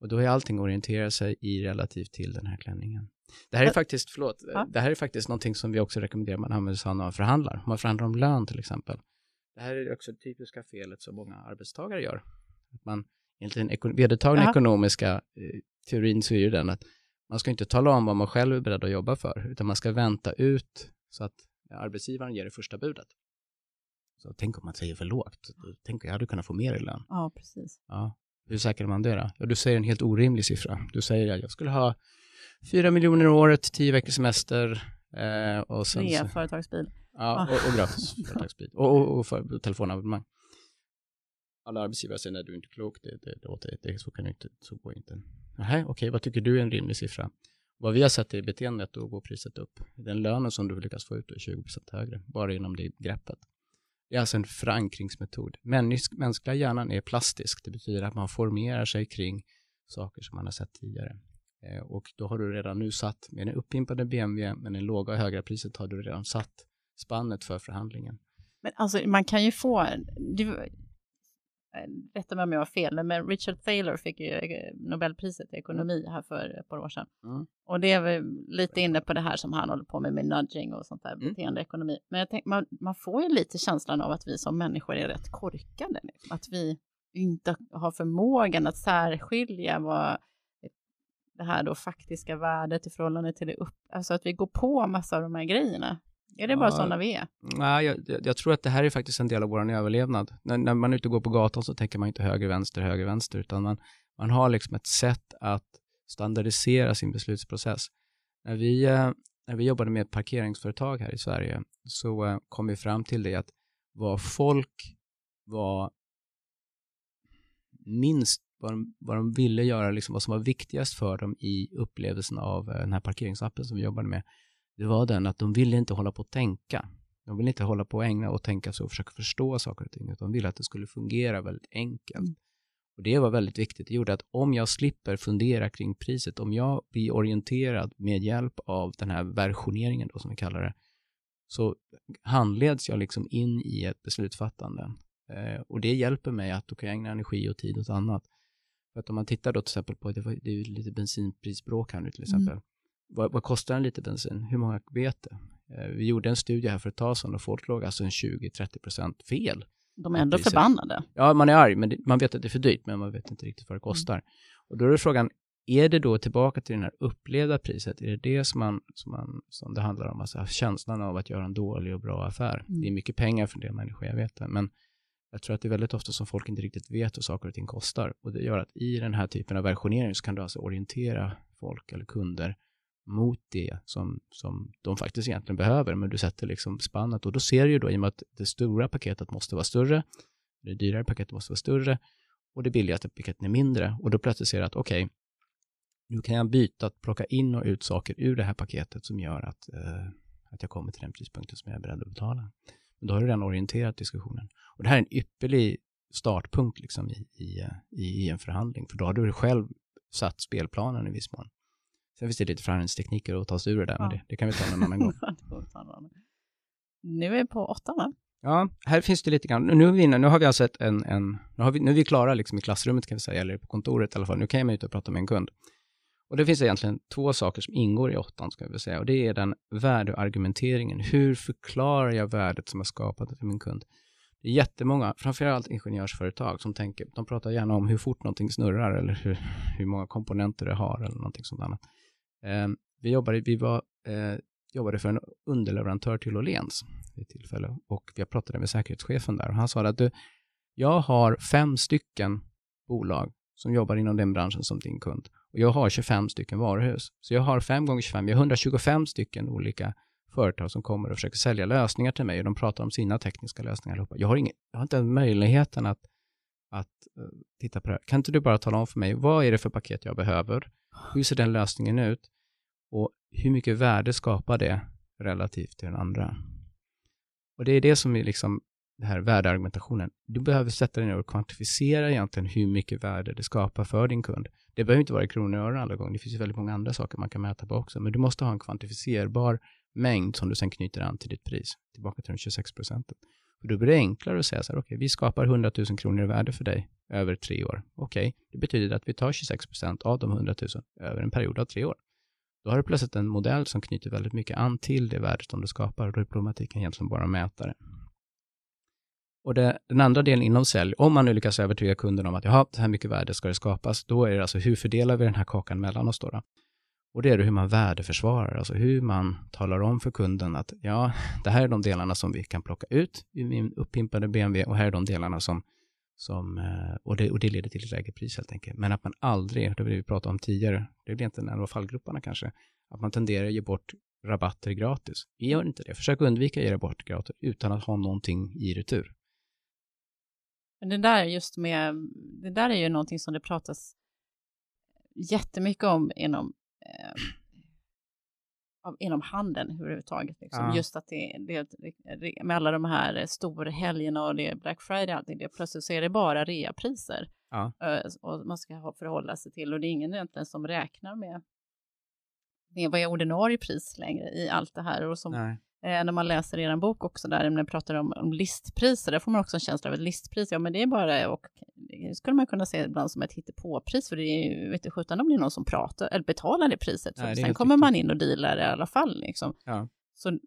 Och då är allting orienterat sig i relativt till den här klänningen. Det här är faktiskt, förlåt, ja. det här är faktiskt någonting som vi också rekommenderar man använder sig av när man förhandlar. Om man förhandlar om lön till exempel det här är också det typiska felet som många arbetstagare gör. Att man, enligt den eko vedertagna ja. ekonomiska eh, teorin så är det den att man ska inte tala om vad man själv är beredd att jobba för, utan man ska vänta ut så att arbetsgivaren ger det första budet. Så tänk om man säger för lågt. Tänk jag hade kunnat få mer i lön. Ja, precis. Ja. Hur säkrar man det då? Ja, du säger en helt orimlig siffra. Du säger att jag skulle ha fyra miljoner om året, tio veckors semester eh, och sen... Tre företagsbil. Ja, och, och gratis företagsbil. Och, och, och för, telefonabonnemang. Alla arbetsgivare säger nej, du är inte klok, det, det, det, det, så kan du inte, så går inte. Nej, okej, vad tycker du är en rimlig siffra? Vad vi har sett i beteendet, då går priset upp. Den lönen som du lyckas få ut är 20% högre, bara inom det greppet. Det är alltså en förankringsmetod. Människ, mänskliga hjärnan är plastisk, det betyder att man formerar sig kring saker som man har sett tidigare. Eh, och då har du redan nu satt, med den uppimpade BMW, med den låga och höga priset har du redan satt spannet för förhandlingen. Men alltså man kan ju få, du, rätta mig om jag har fel, men Richard Thaler fick ju eh, Nobelpriset i ekonomi här för ett par år sedan. Mm. Och det är väl lite inne på det här som han håller på med, med nudging och sånt där, mm. beteendeekonomi. Men jag tänk, man, man får ju lite känslan av att vi som människor är rätt korkade. Att vi inte har förmågan att särskilja vad det här då faktiska värdet i förhållande till det upp, alltså att vi går på massa av de här grejerna. Är det ja, bara sådana vi är? Nej, jag, jag, tror att det här är faktiskt en del av vår överlevnad. När, när man är ute och går på gatan så tänker man inte höger, vänster, höger, vänster, utan man, man har liksom ett sätt att standardisera sin beslutsprocess. När vi, eh, när vi jobbade med ett parkeringsföretag här i Sverige så eh, kom vi fram till det att vad folk var minst vad de, vad de ville göra, liksom vad som var viktigast för dem i upplevelsen av eh, den här parkeringsappen som vi jobbade med, det var den att de ville inte hålla på att tänka. De ville inte hålla på att ägna och tänka sig och försöka förstå saker och ting, utan de ville att det skulle fungera väldigt enkelt. Mm. Och det var väldigt viktigt. Det gjorde att om jag slipper fundera kring priset, om jag blir orienterad med hjälp av den här versioneringen då som vi kallar det, så handleds jag liksom in i ett beslutsfattande. Eh, och det hjälper mig att då kan jag ägna energi och tid åt annat. För att om man tittar då till exempel på, det, var, det är ju lite bensinprisbråk här nu till exempel. Mm. Vad, vad, kostar en liter bensin? Hur många vet det? Eh, vi gjorde en studie här för ett tag sedan och folk låg alltså en 20-30% fel. De är ändå förbannade. Ja, man är arg, men det, man vet att det är för dyrt, men man vet inte riktigt vad det kostar. Mm. Och då är det frågan, är det då tillbaka till det här upplevda priset, är det det som, man, som, man, som det handlar om, alltså känslan av att göra en dålig och bra affär? Mm. Det är mycket pengar för det människor, jag vet det, men jag tror att det är väldigt ofta som folk inte riktigt vet vad saker och ting kostar. Och det gör att i den här typen av versionering så kan du alltså orientera folk eller kunder mot det som, som de faktiskt egentligen behöver, men du sätter liksom spannet och då ser du ju då i och med att det stora paketet måste vara större, det dyrare paketet måste vara större och det billigaste paketet är mindre och då plötsligt ser du att okej, okay, nu kan jag byta att plocka in och ut saker ur det här paketet som gör att, eh, att jag kommer till den prispunkten som jag är beredd att betala. Men då har du redan orienterat diskussionen. Och det här är en ypperlig startpunkt liksom i, i, i, i en förhandling, för då har du själv satt spelplanen i viss mån. Sen finns det lite förhandlingstekniker att ta sig ur det där, ja. men det, det, kan vi ta en <laughs> annan gång. nu är vi på åtta, va? Ja, här finns det lite grann. Nu, är vi inne, nu har vi alltså ett, en, en nu, har vi, nu är vi klara liksom i klassrummet kan vi säga, eller på kontoret i alla fall. Nu kan jag ut och prata med en kund. Och det finns egentligen två saker som ingår i åttan, ska vi säga, och det är den värdeargumenteringen. Hur förklarar jag värdet som är skapat till min kund? Det är jättemånga, framförallt ingenjörsföretag, som tänker, de pratar gärna om hur fort någonting snurrar eller hur, hur många komponenter det har eller någonting sånt annat. Eh, vi jobbade, vi var eh, jobbade för en underleverantör till Åhléns vid tillfälle och jag pratade med säkerhetschefen där och han sa att du, jag har fem stycken bolag som jobbar inom den branschen som din kund och jag har 25 stycken varuhus. Så jag har 5 gånger 25, jag har 125 stycken olika företag som kommer och försöker sälja lösningar till mig och de pratar om sina tekniska lösningar. Jag har, ingen, jag har inte möjligheten att, att uh, titta på det här. Kan inte du bara tala om för mig, vad är det för paket jag behöver? Hur ser den lösningen ut? Och hur mycket värde skapar det relativt till den andra? Och det är det som är liksom den här värdeargumentationen. Du behöver sätta dig ner och kvantifiera egentligen hur mycket värde det skapar för din kund. Det behöver inte vara i kronor och ören alla gånger. Det finns ju väldigt många andra saker man kan mäta på också. Men du måste ha en kvantifierbar mängd som du sen knyter an till ditt pris. Tillbaka till de 26 procenten då blir det enklare att säga så här, okej, okay, vi skapar 100 000 kronor i värde för dig över tre år. Okej, okay, det betyder att vi tar 26 procent av de 100 000 över en period av tre år. Då har du plötsligt en modell som knyter väldigt mycket an till det värdet som du skapar och då är problematiken egentligen bara att mäta det. Och det, den andra delen inom sälj, om man nu lyckas övertyga kunden om att jaha, så här mycket värde ska det skapas, då är det alltså hur fördelar vi den här kakan mellan oss då? då? Och det är hur man värdeförsvarar, alltså hur man talar om för kunden att ja, det här är de delarna som vi kan plocka ut i min uppimpade BMW och här är de delarna som, som eh, och, det, och det leder till ett lägre pris helt enkelt. Men att man aldrig, det vi pratade om tidigare, det blir inte en av fallgroparna kanske, att man tenderar att ge bort rabatter gratis. Gör inte det, försök undvika att ge bort gratis utan att ha någonting i retur. Men det där just med, det där är ju någonting som det pratas jättemycket om inom, eh, inom handeln överhuvudtaget. Liksom. Ja. Just att det, det, med alla de här storhelgerna och det är Black Friday och allting, det, plötsligt så är det bara reapriser. Ja. Eh, och man ska förhålla sig till och det är ingen egentligen som räknar med, med vad är ordinarie pris längre i allt det här. Och som, Nej Eh, när man läser er bok också, där man pratar om, om, listpriser, där får man också en känsla av ett listpris. Ja, men det är bara, och det skulle man kunna se ibland som ett hittepåpris, för det är ju, vet du sjutton om det är någon som pratar, eller betalar det priset. Nej, det sen kommer man in och dealar i alla fall. Liksom. Ja. Så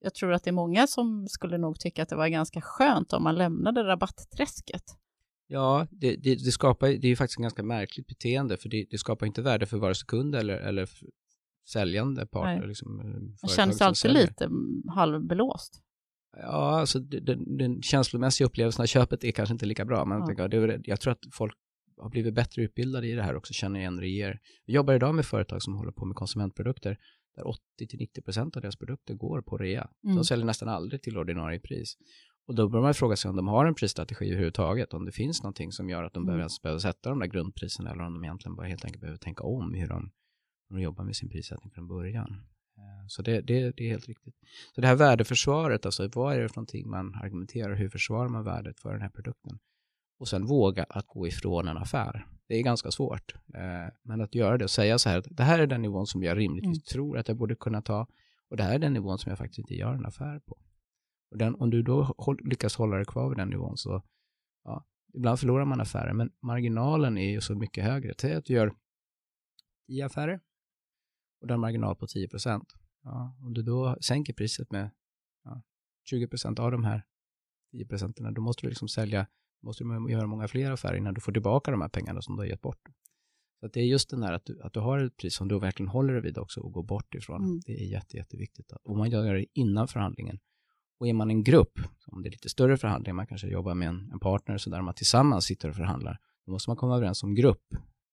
jag tror att det är många som skulle nog tycka att det var ganska skönt om man lämnade rabattträsket. Ja, det, det, det skapar, det är ju faktiskt ett ganska märkligt beteende, för det, det skapar inte värde för vare sig kund eller, eller säljande partner. Liksom, Man känns alltid säljer. lite halvbelåst. Ja, alltså den, den känslomässiga upplevelsen av köpet är kanske inte lika bra, men ja. jag, tänker, jag tror att folk har blivit bättre utbildade i det här också, känner igen det ger. Jag jobbar idag med företag som håller på med konsumentprodukter, där 80-90% av deras produkter går på rea. Mm. De säljer nästan aldrig till ordinarie pris. Och då bör man fråga sig om de har en prisstrategi överhuvudtaget, om det finns någonting som gör att de mm. behöver, behöver sätta de där grundpriserna eller om de egentligen bara helt enkelt behöver tänka om hur de de jobbar med sin prissättning från början. Eh, så det, det, det, är helt riktigt. Så det här värdeförsvaret, alltså vad är det för någonting man argumenterar, hur försvarar man värdet för den här produkten? Och sen våga att gå ifrån en affär. Det är ganska svårt. Eh, men att göra det och säga så här, det här är den nivån som jag rimligtvis mm. tror att jag borde kunna ta och det här är den nivån som jag faktiskt inte gör en affär på. Och den, om du då lyckas hålla dig kvar vid den nivån så, ja, ibland förlorar man affärer, men marginalen är ju så mycket högre. Säg att du gör 10 affärer och du har en marginal på 10 procent. Ja, om du då sänker priset med ja, 20 procent av de här 10 procenten, då måste du liksom sälja, måste du göra många fler affärer innan du får tillbaka de här pengarna som du har gett bort. Så att det är just den här att du, att du har ett pris som du verkligen håller dig vid också och går bort ifrån. Mm. Det är jätte, jätteviktigt. Och man gör det innan förhandlingen. Och är man en grupp, om det är lite större förhandlingar, man kanske jobbar med en, en partner så där man tillsammans sitter och förhandlar, då måste man komma överens som grupp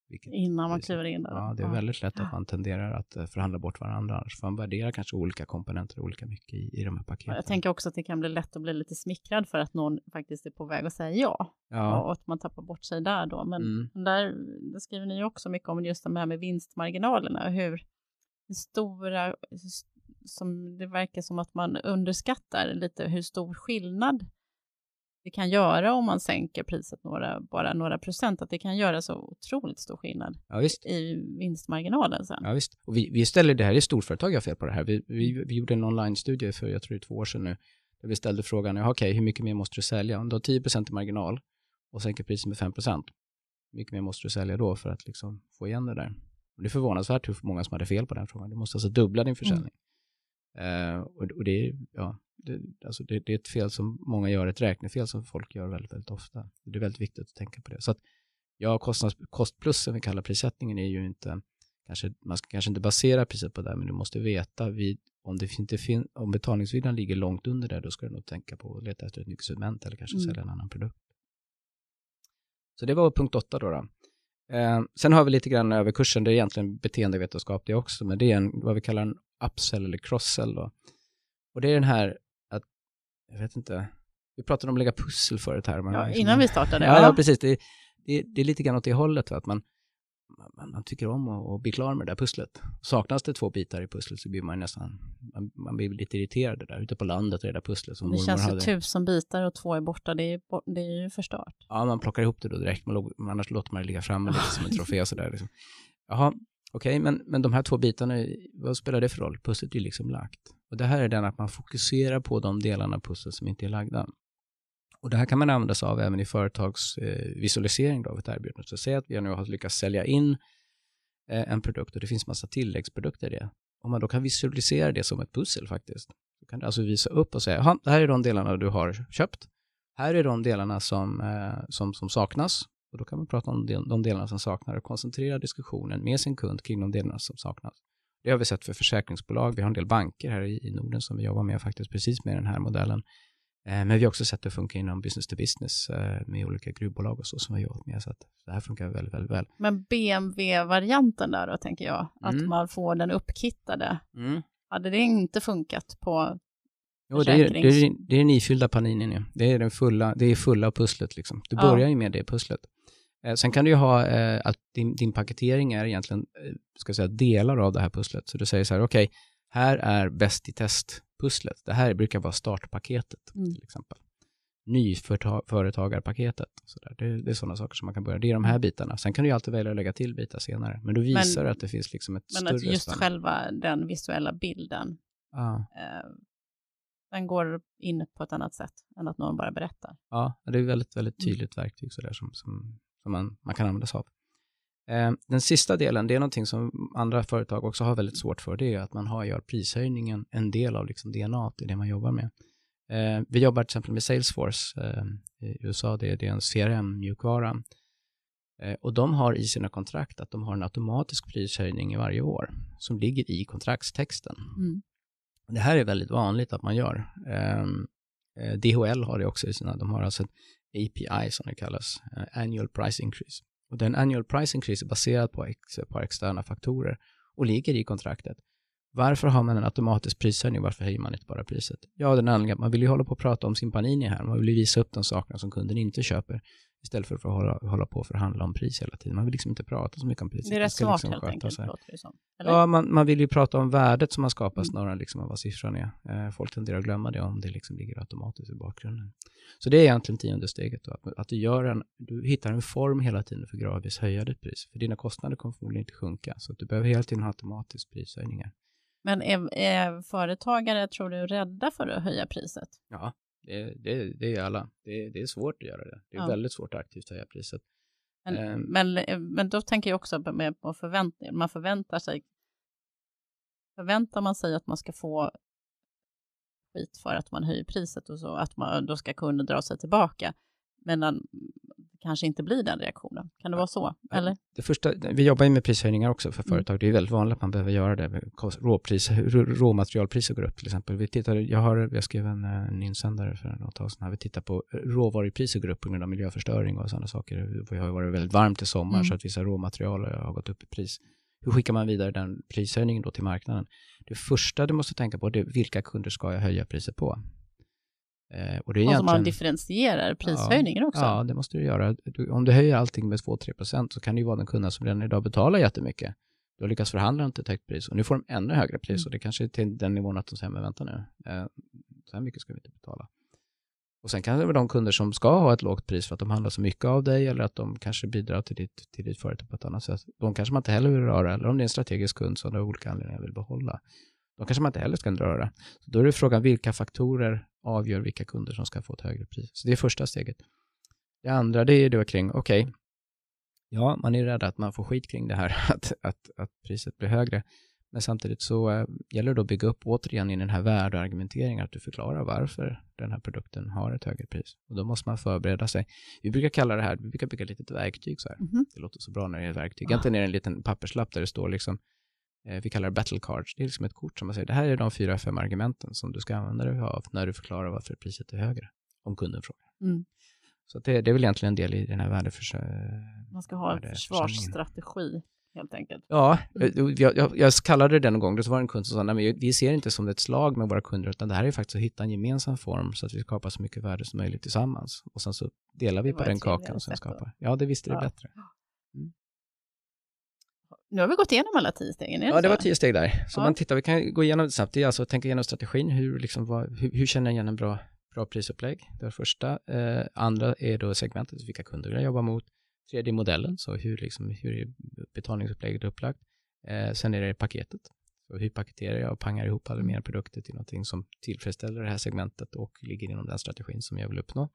vilket, Innan man kliver in där. Ja, det är väldigt lätt att man tenderar att eh, förhandla bort varandra. Annars får man värdera kanske olika komponenter olika mycket i, i de här paketen. Jag tänker också att det kan bli lätt att bli lite smickrad för att någon faktiskt är på väg att säga ja. ja. Och att man tappar bort sig där då. Men mm. där, där skriver ni också mycket om just det här med vinstmarginalerna. Hur, hur stora, som det verkar som att man underskattar lite hur stor skillnad det kan göra om man sänker priset några, bara några procent, att det kan göra så otroligt stor skillnad ja, i vinstmarginalen sen. Ja, visst. Och vi, vi ställer, det här är storföretag jag fel på det här. Vi, vi, vi gjorde en online-studie för, jag tror det är två år sedan nu, där vi ställde frågan, okej, okay, hur mycket mer måste du sälja? Om du har 10 i marginal och sänker priset med 5 hur mycket mer måste du sälja då för att liksom få igen det där? Och det är förvånansvärt hur många som hade fel på den frågan. Du måste alltså dubbla din försäljning. Mm. Uh, och, och, det, ja, det, alltså det, det, är ett fel som många gör, ett räknefel som folk gör väldigt, väldigt ofta. Det är väldigt viktigt att tänka på det. Så att, ja, kostnads, kostplussen vi kallar prissättningen är ju inte, kanske, man ska kanske inte basera priset på det, men du måste veta vid om, det inte fin- om betalningsviljan ligger långt under det, då ska du nog tänka på att leta efter ett nytt segment eller kanske Mm. sälja en annan produkt. Så det var punkt åtta då. då. Eh, sen har vi lite grann över kursen, det är egentligen beteendevetenskap det också, men det är en, vad vi kallar en upsell eller crosssell. Då. Och det är den här att, jag vet inte, vi pratade om att lägga pussel förut här. Ja, liksom- innan vi startade. Ja, ja precis. Det, det, det är lite grann åt det hållet, va? att man, man, man tycker om att, att bli klar med det där pusslet. Saknas det två bitar i pusslet så blir man nästan, man, man blir lite irriterad där, ute på landet, det där pusslet som Det känns ju hade. tusen bitar och två är borta. Det är, det är ju förstört. Ja, man plockar ihop det då direkt, man, annars låter man det ligga framme lite som en trofé och sådär. Liksom. Jaha, okej, men, men de här två bitarna, vad spelar det för roll? Pusslet är ju liksom lagt. Och det här är den att man fokuserar på de delarna av pusslet som inte är lagda. Och det här kan man använda sig av även i företagsvisualisering eh, av ett erbjudande. Så säg att vi nu har lyckats sälja in eh, en produkt och det finns massa tilläggsprodukter i det. Om man då kan visualisera det som ett pussel faktiskt. Då kan du alltså visa upp och säga, "Jaha, det här är de delarna du har köpt. Här är de delarna som, eh, som, som saknas. Och då kan man prata om de, de delarna som saknas och koncentrera diskussionen med sin kund kring de delarna som saknas. Det har vi sett för försäkringsbolag. Vi har en del banker här i, i Norden som vi jobbar med faktiskt precis med den här modellen. Eh, men vi har också sett det funka inom business to business eh, med olika gruvbolag och så som vi har jobbat med. Så att det här funkar väldigt, väldigt väl. Men BMW-varianten där då, tänker jag. Att Mm. man får den uppkittade. Hade det inte funkat på... Jo, det är, det, är, det är den ifyllda paninin ju. Det är den fulla, det är fulla pusslet liksom. Du Ja. börjar ju med det pusslet. Eh, sen kan du ju ha eh, att din, din paketering är egentligen, eh, ska säga, delar av det här pusslet. Så du säger så här, okej, här är bäst i test-pusslet. Det här brukar vara startpaketet Mm. till exempel. Nyföretagarpaketet. Så där. Det, det är sådana saker som man kan börja. Det är de här bitarna. Sen kan du ju alltid välja att lägga till bitar senare. Men då visar Men- att det finns liksom ett Men större att just spann. själva den visuella bilden, Ja. eh, den går in på ett annat sätt än att någon bara berättar. Ja, det är väldigt, väldigt Mm. tydligt verktyg så där som, som, som man, man kan använda sig av. Eh, den sista delen, det är någonting som andra företag också har väldigt svårt för, det är att man har, gör prishöjningen en del av liksom DNA i det man jobbar med. Eh, vi jobbar till exempel med Salesforce eh, i USA, det, är- en CRM-mjukvara. Och de har i sina kontrakt att de har en automatisk prishöjning i varje år som ligger i kontraktstexten. Mm. Det här är väldigt vanligt att man gör. DHL har det också i sina, de har alltså API som det kallas, eh, Annual Price Increase. Och den Annual Price Increase är baserad på ex, ett par externa faktorer och ligger i kontraktet. Varför har man en automatisk prishöjning? Varför höjer man inte bara priset? Ja, den anledningen att man vill ju hålla på och prata om sin panini här. Man vill ju visa upp de sakerna som kunden inte köper istället för att hålla, hålla på och förhandla om pris hela tiden. Man vill liksom inte prata så mycket om priset. Det är rätt ska smart liksom helt enkelt, låter det som. Eller? Ja, man, man vill ju prata om värdet som har skapats Mm. snarare än liksom vad siffran är. Eh, folk tenderar att glömma det om det liksom ligger automatiskt i bakgrunden. Så det är egentligen tionde steget då, att, att du, gör en, du hittar en form hela tiden för gradvis höja ditt pris. För dina kostnader kommer förmodligen inte sjunka, så att du behöver hela tiden ha automatisk prishöjningar. Men är, är företagare, tror du, rädda för att höja priset? Ja, det, det, det är alla. Det, det är svårt att göra det. Det är Ja. väldigt svårt att aktivt höja priset. Men, Ehm. men, men då tänker jag också med på förväntningar. Man förväntar sig, förväntar man sig att man ska få skit för att man höjer priset och så, att man då ska kunna dra sig tillbaka. Men kanske inte blir den reaktionen. Kan det vara så? Eller? Det första, vi jobbar ju med prishöjningar också för Mm. företag. Det är väldigt vanligt att man behöver göra det. Råpris, rå- råmaterialpriser går upp till exempel. Vi tittar, jag, har, jag skrev en, eh, en insändare för något tag sedan. här. Vi tittar på eh, råvarupriser går upp på grund av miljöförstöring och sådana saker. Det har ju varit väldigt varmt i sommar Mm. så att vissa råmaterial har gått upp i pris. Hur skickar man vidare den prishöjningen då till marknaden? Det första du måste tänka på är vilka kunder ska jag höja priset på? Eh, och det är Och som man differentierar prishöjningen också. Ja, det måste du göra. Du, om du höjer allting med 2-3 procent så kan det ju vara den kunden som redan idag betalar jättemycket. Du har lyckats förhandla till ett högt pris och nu får de ännu högre pris Mm. och det kanske är till den nivån att de säger, men vänta nu, eh, så här mycket ska vi inte betala. Och sen kan det vara de kunder som ska ha ett lågt pris för att de handlar så mycket av dig eller att de kanske bidrar till ditt, till ditt företag på ett annat sätt. De kanske man inte heller vill röra eller om det är en strategisk kund som du av olika anledningar vill behålla. De kanske man inte heller ska röra. Så då är det frågan vilka faktorer avgör vilka kunder som ska få ett högre pris. Så det är första steget. Det andra det är då kring, okej, ja, man är rädd att man får skit kring det här, <laughs> att, att, att priset blir högre. Men samtidigt så äh, gäller det att bygga upp återigen i den här värdeargumenteringen att du förklarar varför den här produkten har ett högre pris. Och då måste man förbereda sig. Vi brukar kalla det här, vi brukar bygga ett litet verktyg så här. Mhm. Det låter så bra när det är ett verktyg. Egentligen är det en liten papperslapp där det står liksom vi kallar det battle cards. Det är liksom ett kort som man säger, det här är de fyra, fem argumenten som du ska använda dig av när du förklarar varför priset är högre, om kunden frågar. Mm. Så det, det är väl egentligen en del i den här värdeförsörjningen. Man ska ha en försvarsstrategi helt enkelt. Ja, mm. jag, jag, jag, kallade det den en gång, det var en kund som sa, nej men vi ser inte som ett slag med våra kunder, utan det här är faktiskt att hitta en gemensam form så att vi skapar så mycket värde som möjligt tillsammans. Och sen så delar vi på den kakan som skapar. Ja, det visste det ja. bättre. Nu har vi gått igenom alla tio stegen. Ja, det var tio steg där. Så ja. man tittar, vi kan gå igenom det snabbt. Det är alltså att tänka igenom strategin. Hur, liksom, vad, hur, hur känner jag igen en bra, bra prisupplägg? Det det första. Eh, andra är då segmentet, vilka kunder vill jag jobba mot? Tredje modellen, så hur, liksom, hur är betalningsupplägget upplagt? Eh, sen är det paketet. Så hur paketerar jag och pangar ihop alla mina produkter till någonting som tillfredsställer det här segmentet och ligger inom den strategin som jag vill uppnå?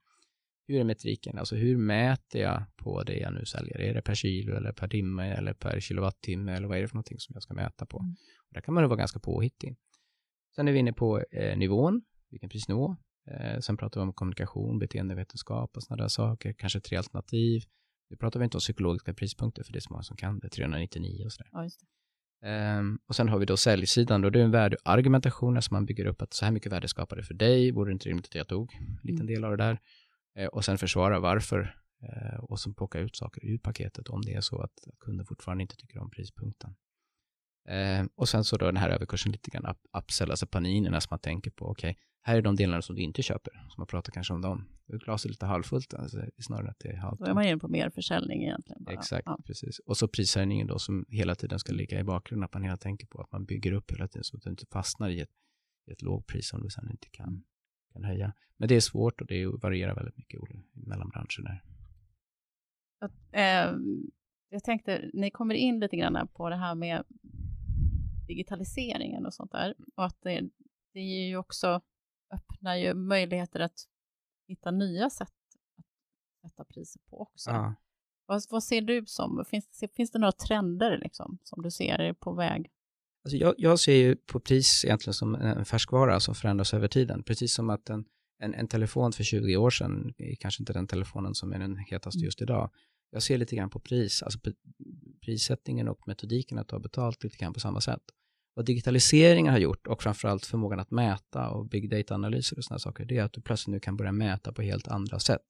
Hur är metriken? Alltså hur mäter jag på det jag nu säljer? Är det per kilo eller per timme eller per kilowattimme eller vad är det för någonting som jag ska mäta på? Mm. Och där kan man vara ganska påhittig. Sen är vi inne på eh, nivån, vilken prisnivå. Eh, sen pratar vi om kommunikation, beteendevetenskap och sådana där saker, kanske tre alternativ. Nu pratar vi inte om psykologiska prispunkter för det är så många som kan det, 399 och sådär. Ja, Um, och sen har vi då säljsidan, då det är en värdeargumentation, alltså man bygger upp att så här mycket värde skapar det för dig, vore det inte rimligt att jag tog en liten mm. del av det där. Uh, och sen försvara varför uh, och så plocka ut saker ur paketet om det är så att kunden fortfarande inte tycker om prispunkten. Uh, och sen så då den här överkursen lite grann upsell, alltså paninerna som man tänker på, okej, okay, här är de delarna som du inte köper, så man pratar kanske om dem. Glaset är lite halvfullt, alltså, snarare att det är halvtomt. Då är man inne på mer försäljning egentligen. Bara. Exakt, ja. precis. Och så prishöjningen då som hela tiden ska ligga i bakgrunden, att man hela tänker på att man bygger upp hela tiden så att du inte fastnar i ett, i ett lågpris som du sen inte kan, kan höja. Men det är svårt och det varierar väldigt mycket mellan branscher där. Att, eh, jag tänkte, ni kommer in lite grann på det här med digitaliseringen och sånt där. Och att det, det är ju också öppnar ju möjligheter att hitta nya sätt att sätta priser på också. Ja. Vad, vad, ser du som, finns, finns det några trender liksom, som du ser är på väg? Alltså jag, jag, ser ju på pris egentligen som en färskvara som förändras över tiden. Precis som att en, en, en telefon för 20 år sedan är kanske inte den telefonen som är den hetaste mm. just idag. Jag ser lite grann på pris, alltså prissättningen och metodiken att ta betalt lite grann på samma sätt. Vad digitaliseringen har gjort och framförallt förmågan att mäta och big data-analyser och sådana saker, det är att du plötsligt nu kan börja mäta på helt andra sätt.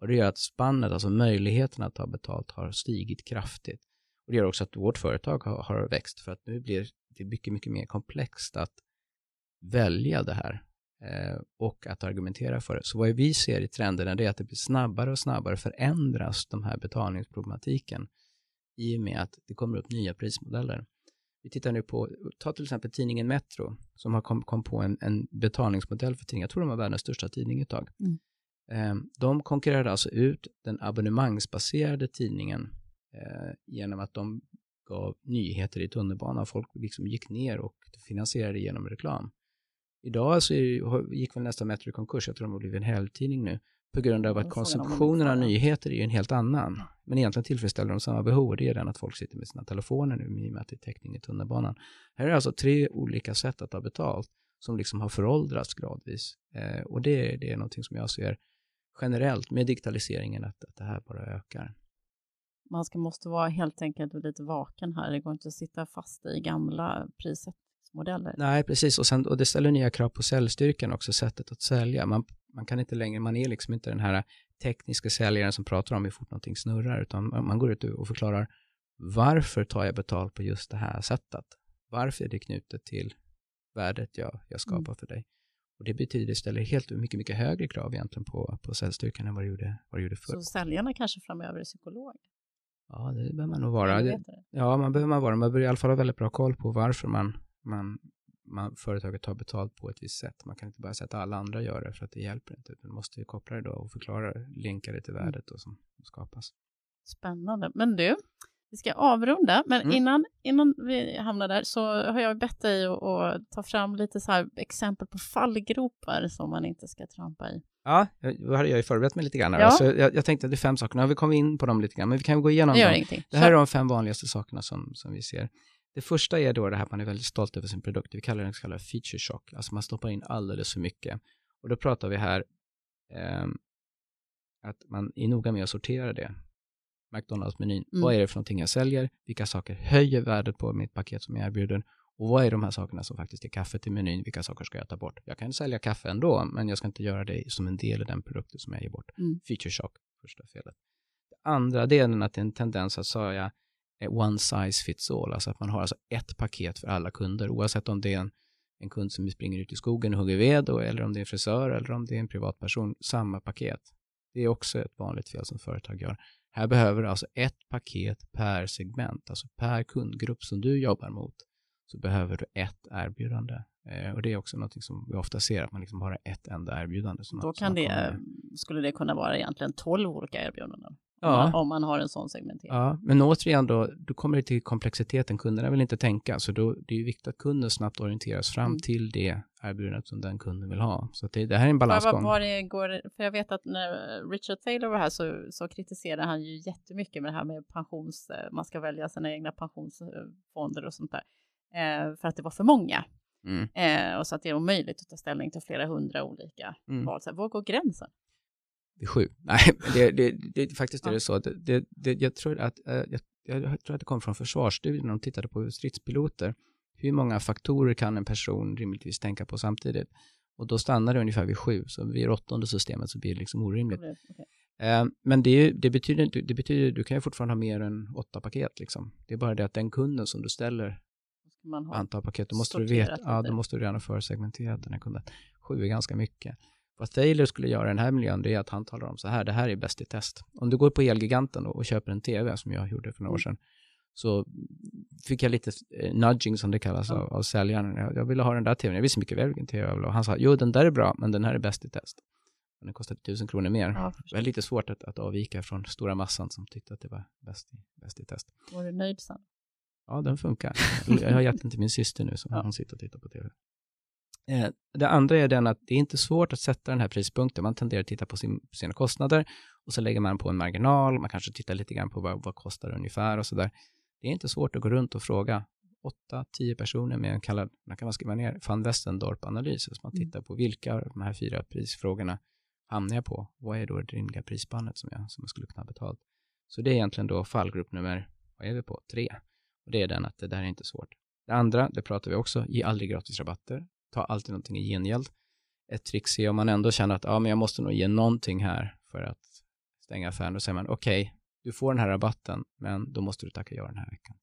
Och det gör att spannet, alltså möjligheten att ta betalt, har stigit kraftigt. Och det gör också att vårt företag har, har växt för att nu blir det mycket, mycket mer komplext att välja det här eh, och att argumentera för det. Så vad vi ser i trenderna är att det blir snabbare och snabbare förändras de här betalningsproblematiken i och med att det kommer upp nya prismodeller. Vi tittar nu på, ta till exempel tidningen Metro som har kom, kom på en, en betalningsmodell för tidningar. Jag tror de var världens största tidning ett tag. Mm. Eh, de konkurrerade alltså ut den abonnemangsbaserade tidningen genom att de gav nyheter i tunnelbanan. Folk liksom gick ner och finansierade genom reklam. Idag så gick väl nästa Metro i konkurs, jag tror de har blivit en helgtidning nu, på grund av att konsumtionen av nyheter är en helt annan. Men egentligen tillfredsställer de samma behov och det är den att folk sitter med sina telefoner nu i och med att det är täckning i tunnelbanan. Här är alltså tre olika sätt att ta betalt som liksom har föråldrats gradvis. Eh, och det, det är någonting som jag ser generellt med digitaliseringen att, att det här bara ökar. Man ska, måste vara helt enkelt lite vaken här. Det går inte att sitta fast i gamla prissättningsmodeller. Nej, precis. Och, sen, och det ställer nya krav på säljstyrkan också, sättet att sälja. Man, man kan inte längre, man är liksom inte den här tekniska säljaren som pratar om hur fort någonting snurrar, utan man går ut och förklarar varför tar jag betalt på just det här sättet? Varför är det knutet till värdet jag, jag skapar mm. för dig? Och det betyder, det ställer helt mycket, mycket högre krav egentligen på, på säljstyrkan än vad det gjorde, vad det gjorde förr. Så säljarna kanske framöver är psykologer? Ja, det behöver man nog vara. Det, ja, man behöver man vara. Man behöver i alla fall ha väldigt bra koll på varför man, man man, företaget tar betalt på ett visst sätt. Man kan inte bara säga att alla andra gör det för att det hjälper inte. Man måste koppla det då och förklara, länka det till mm. värdet då som skapas. Spännande. Men du, vi ska avrunda, men mm. innan, innan vi hamnar där så har jag bett dig att, att ta fram lite så exempel på fallgropar som man inte ska trampa i. Ja, då hade jag ju förberett mig lite grann. Ja. Så jag, jag tänkte att det är fem saker, nu har vi kommit in på dem lite grann, men vi kan gå igenom det dem. Ingenting. Det här är de fem vanligaste sakerna som, som vi ser. Det första är då det här att man är väldigt stolt över sin produkt. Vi kallar det så kallad feature shock, alltså man stoppar in alldeles för mycket. Och då pratar vi här eh, att man är noga med att sortera det. McDonalds-menyn. Mm. Vad är det för någonting jag säljer? Vilka saker höjer värdet på mitt paket som jag erbjuder? Och vad är de här sakerna som faktiskt är kaffe till menyn? Vilka saker ska jag ta bort? Jag kan sälja kaffe ändå, men jag ska inte göra det som en del i den produkten som jag ger bort. Mm. Feature shock, första felet. Det andra delen att det är en tendens att säga one size fits all, alltså att man har alltså ett paket för alla kunder, oavsett om det är en, en kund som springer ut i skogen och hugger ved, och, eller om det är en frisör, eller om det är en privatperson, samma paket. Det är också ett vanligt fel som företag gör. Här behöver du alltså ett paket per segment, alltså per kundgrupp som du jobbar mot, så behöver du ett erbjudande. Eh, och det är också något som vi ofta ser, att man liksom bara har ett enda erbjudande. Som Då kan det, kommer- skulle det kunna vara egentligen 12 olika erbjudanden. Ja. man, om man har en sån segmentering. Ja, men återigen då, då kommer det till komplexiteten. Kunderna vill inte tänka, så då, det är ju viktigt att kunden snabbt orienteras fram Mm. till det erbjudandet som den kunden vill ha. Så det, det här är en balansgång. var, var det går, för jag vet att när Richard Taylor var här så, så kritiserade han ju jättemycket med det här med pensions, eh, man ska välja sina egna pensionsfonder och sånt där. Eh, för att det var för många. Mm. Eh, och så att det är omöjligt att ta ställning till flera hundra olika Mm. val. Så här, var går gränsen? Vid sju. <laughs> Nej, det, det, det, faktiskt är det så. Det, det, jag, tror att, eh, jag, jag tror att det kom från försvarsstudien när de tittade på stridspiloter. Hur många faktorer kan en person rimligtvis tänka på samtidigt? Och då stannar det ungefär vid sju, så vid åttonde systemet så blir det liksom orimligt. Eh, Men det, det betyder det betyder, du kan ju fortfarande ha mer än åtta paket liksom. Det är bara det att den kunden som du ställer antal paket, då måste du veta, ja, då måste du redan ha försegmenterat den här kunden. Sju är ganska mycket. Vad Taylor skulle göra i den här miljön, det är att han talar om så här, det här är bäst i test. Om du går på Elgiganten och, köper en TV, som jag gjorde för några år Mm. sedan, så fick jag lite eh, nudging som det kallas Ja. av, av säljaren. Jag, jag ville ha den där TVn, jag visste mycket väl vilken TV jag ville ha. Han sa, jo den där är bra, men den här är bäst i test. Men den kostade tusen kronor mer. Ja, Det var lite svårt att, att avvika från stora massan som tyckte att det var bäst i, bäst i test. var du nöjd sen? Ja, den funkar. Jag har gett den till min syster nu som Ja. hon sitter och tittar på tv. Eh, det andra är den att det är inte svårt att sätta den här prispunkten. Man tenderar att titta på sin, sina kostnader och så lägger man på en marginal. Man kanske tittar lite grann på vad, vad kostar det ungefär och så där. Det är inte svårt att gå runt och fråga åtta, tio personer med en kallad, man kan man skriva ner, van Westendorp-analys. Så man Mm. tittar på vilka av de här fyra prisfrågorna hamnar jag på? Vad är då det rimliga prisspannet som jag, som jag skulle kunna ha betalt? Så det är egentligen då fallgrupp nummer, vad är vi på? Tre. Och det är den att det där är inte svårt. Det andra, det pratar vi också, ge aldrig gratis rabatter. Ta alltid någonting i gengäld. Ett trix är om man ändå känner att ja, men jag måste nog ge någonting här för att stänga affären. Då säger man okej, du får den här rabatten, men då måste du tacka ja den här veckan.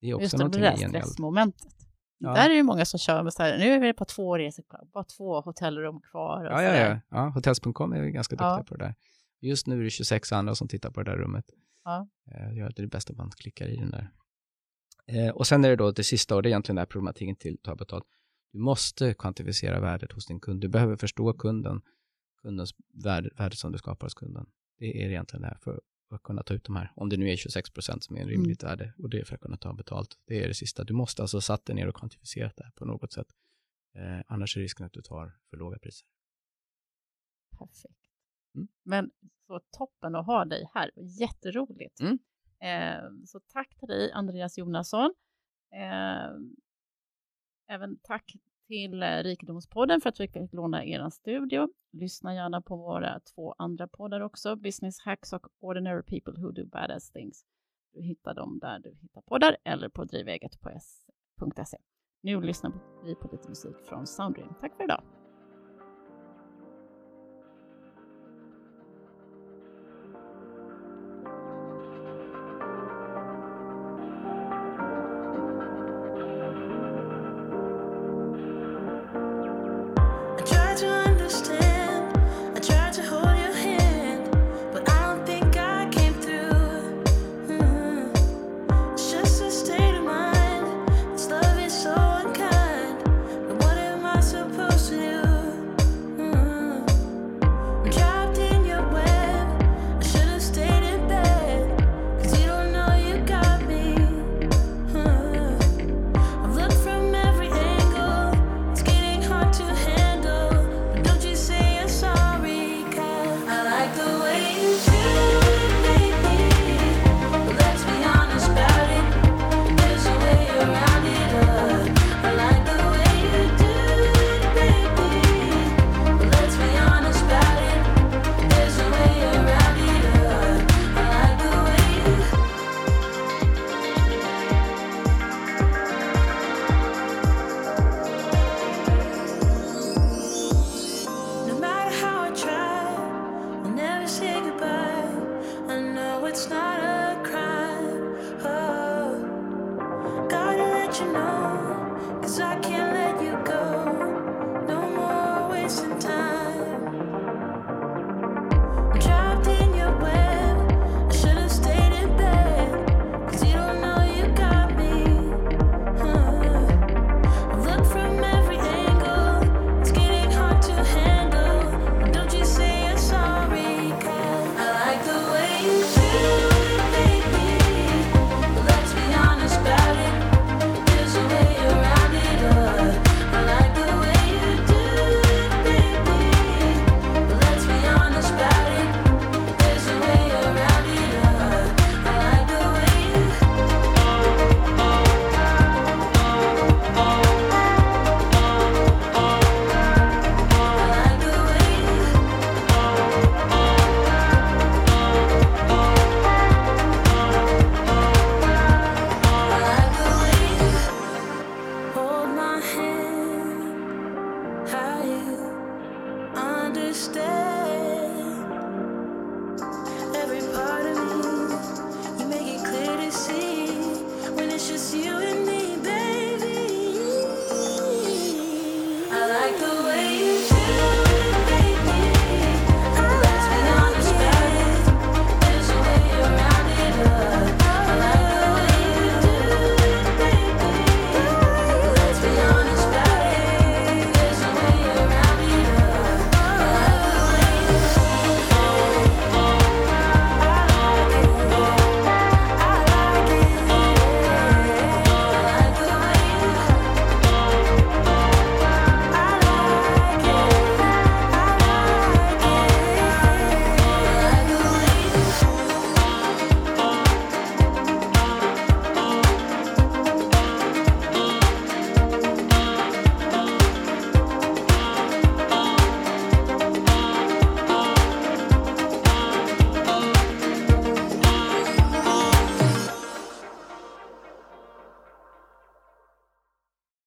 Det är också Just det, det någonting där stressmomentet. Ja. Där är det många som kör med så här, nu är vi på två resor kvar, bara två hotellrum kvar. Ja, ja, ja. ja Hotels.com är ganska duktiga Ja. på det där. Just nu är det 26 andra som tittar på det där rummet. Ja. Eh, Gör det bästa man klickar i den där. Eh, Och sen är det då det sista, och det är egentligen den här problematiken till att ta betalt. Du måste kvantifiera värdet hos din kund. Du behöver förstå kunden, kundens värde, värde som du skapar hos kunden. Det är egentligen det här för att kunna ta ut de här. Om det nu är 26 procent som är en rimligt värde och det är för att kunna ta betalt. Det är det sista. Du måste alltså satt dig ner och kvantifierat det här på något sätt. Eh, annars är risken att du tar för låga priser. Perfekt. Mm. Men så toppen att ha dig här, jätteroligt. Mm. Eh, så tack till dig Andreas Jonasson. Eh, även tack till eh, Rikedomspodden för att vi fick låna er studio. Lyssna gärna på våra två andra poddar också, Business Hacks och Ordinary People Who Do Badass Things. Du hittar dem där du hittar poddar eller på driveget.se. Nu lyssnar vi på lite musik från Soundream. Tack för idag.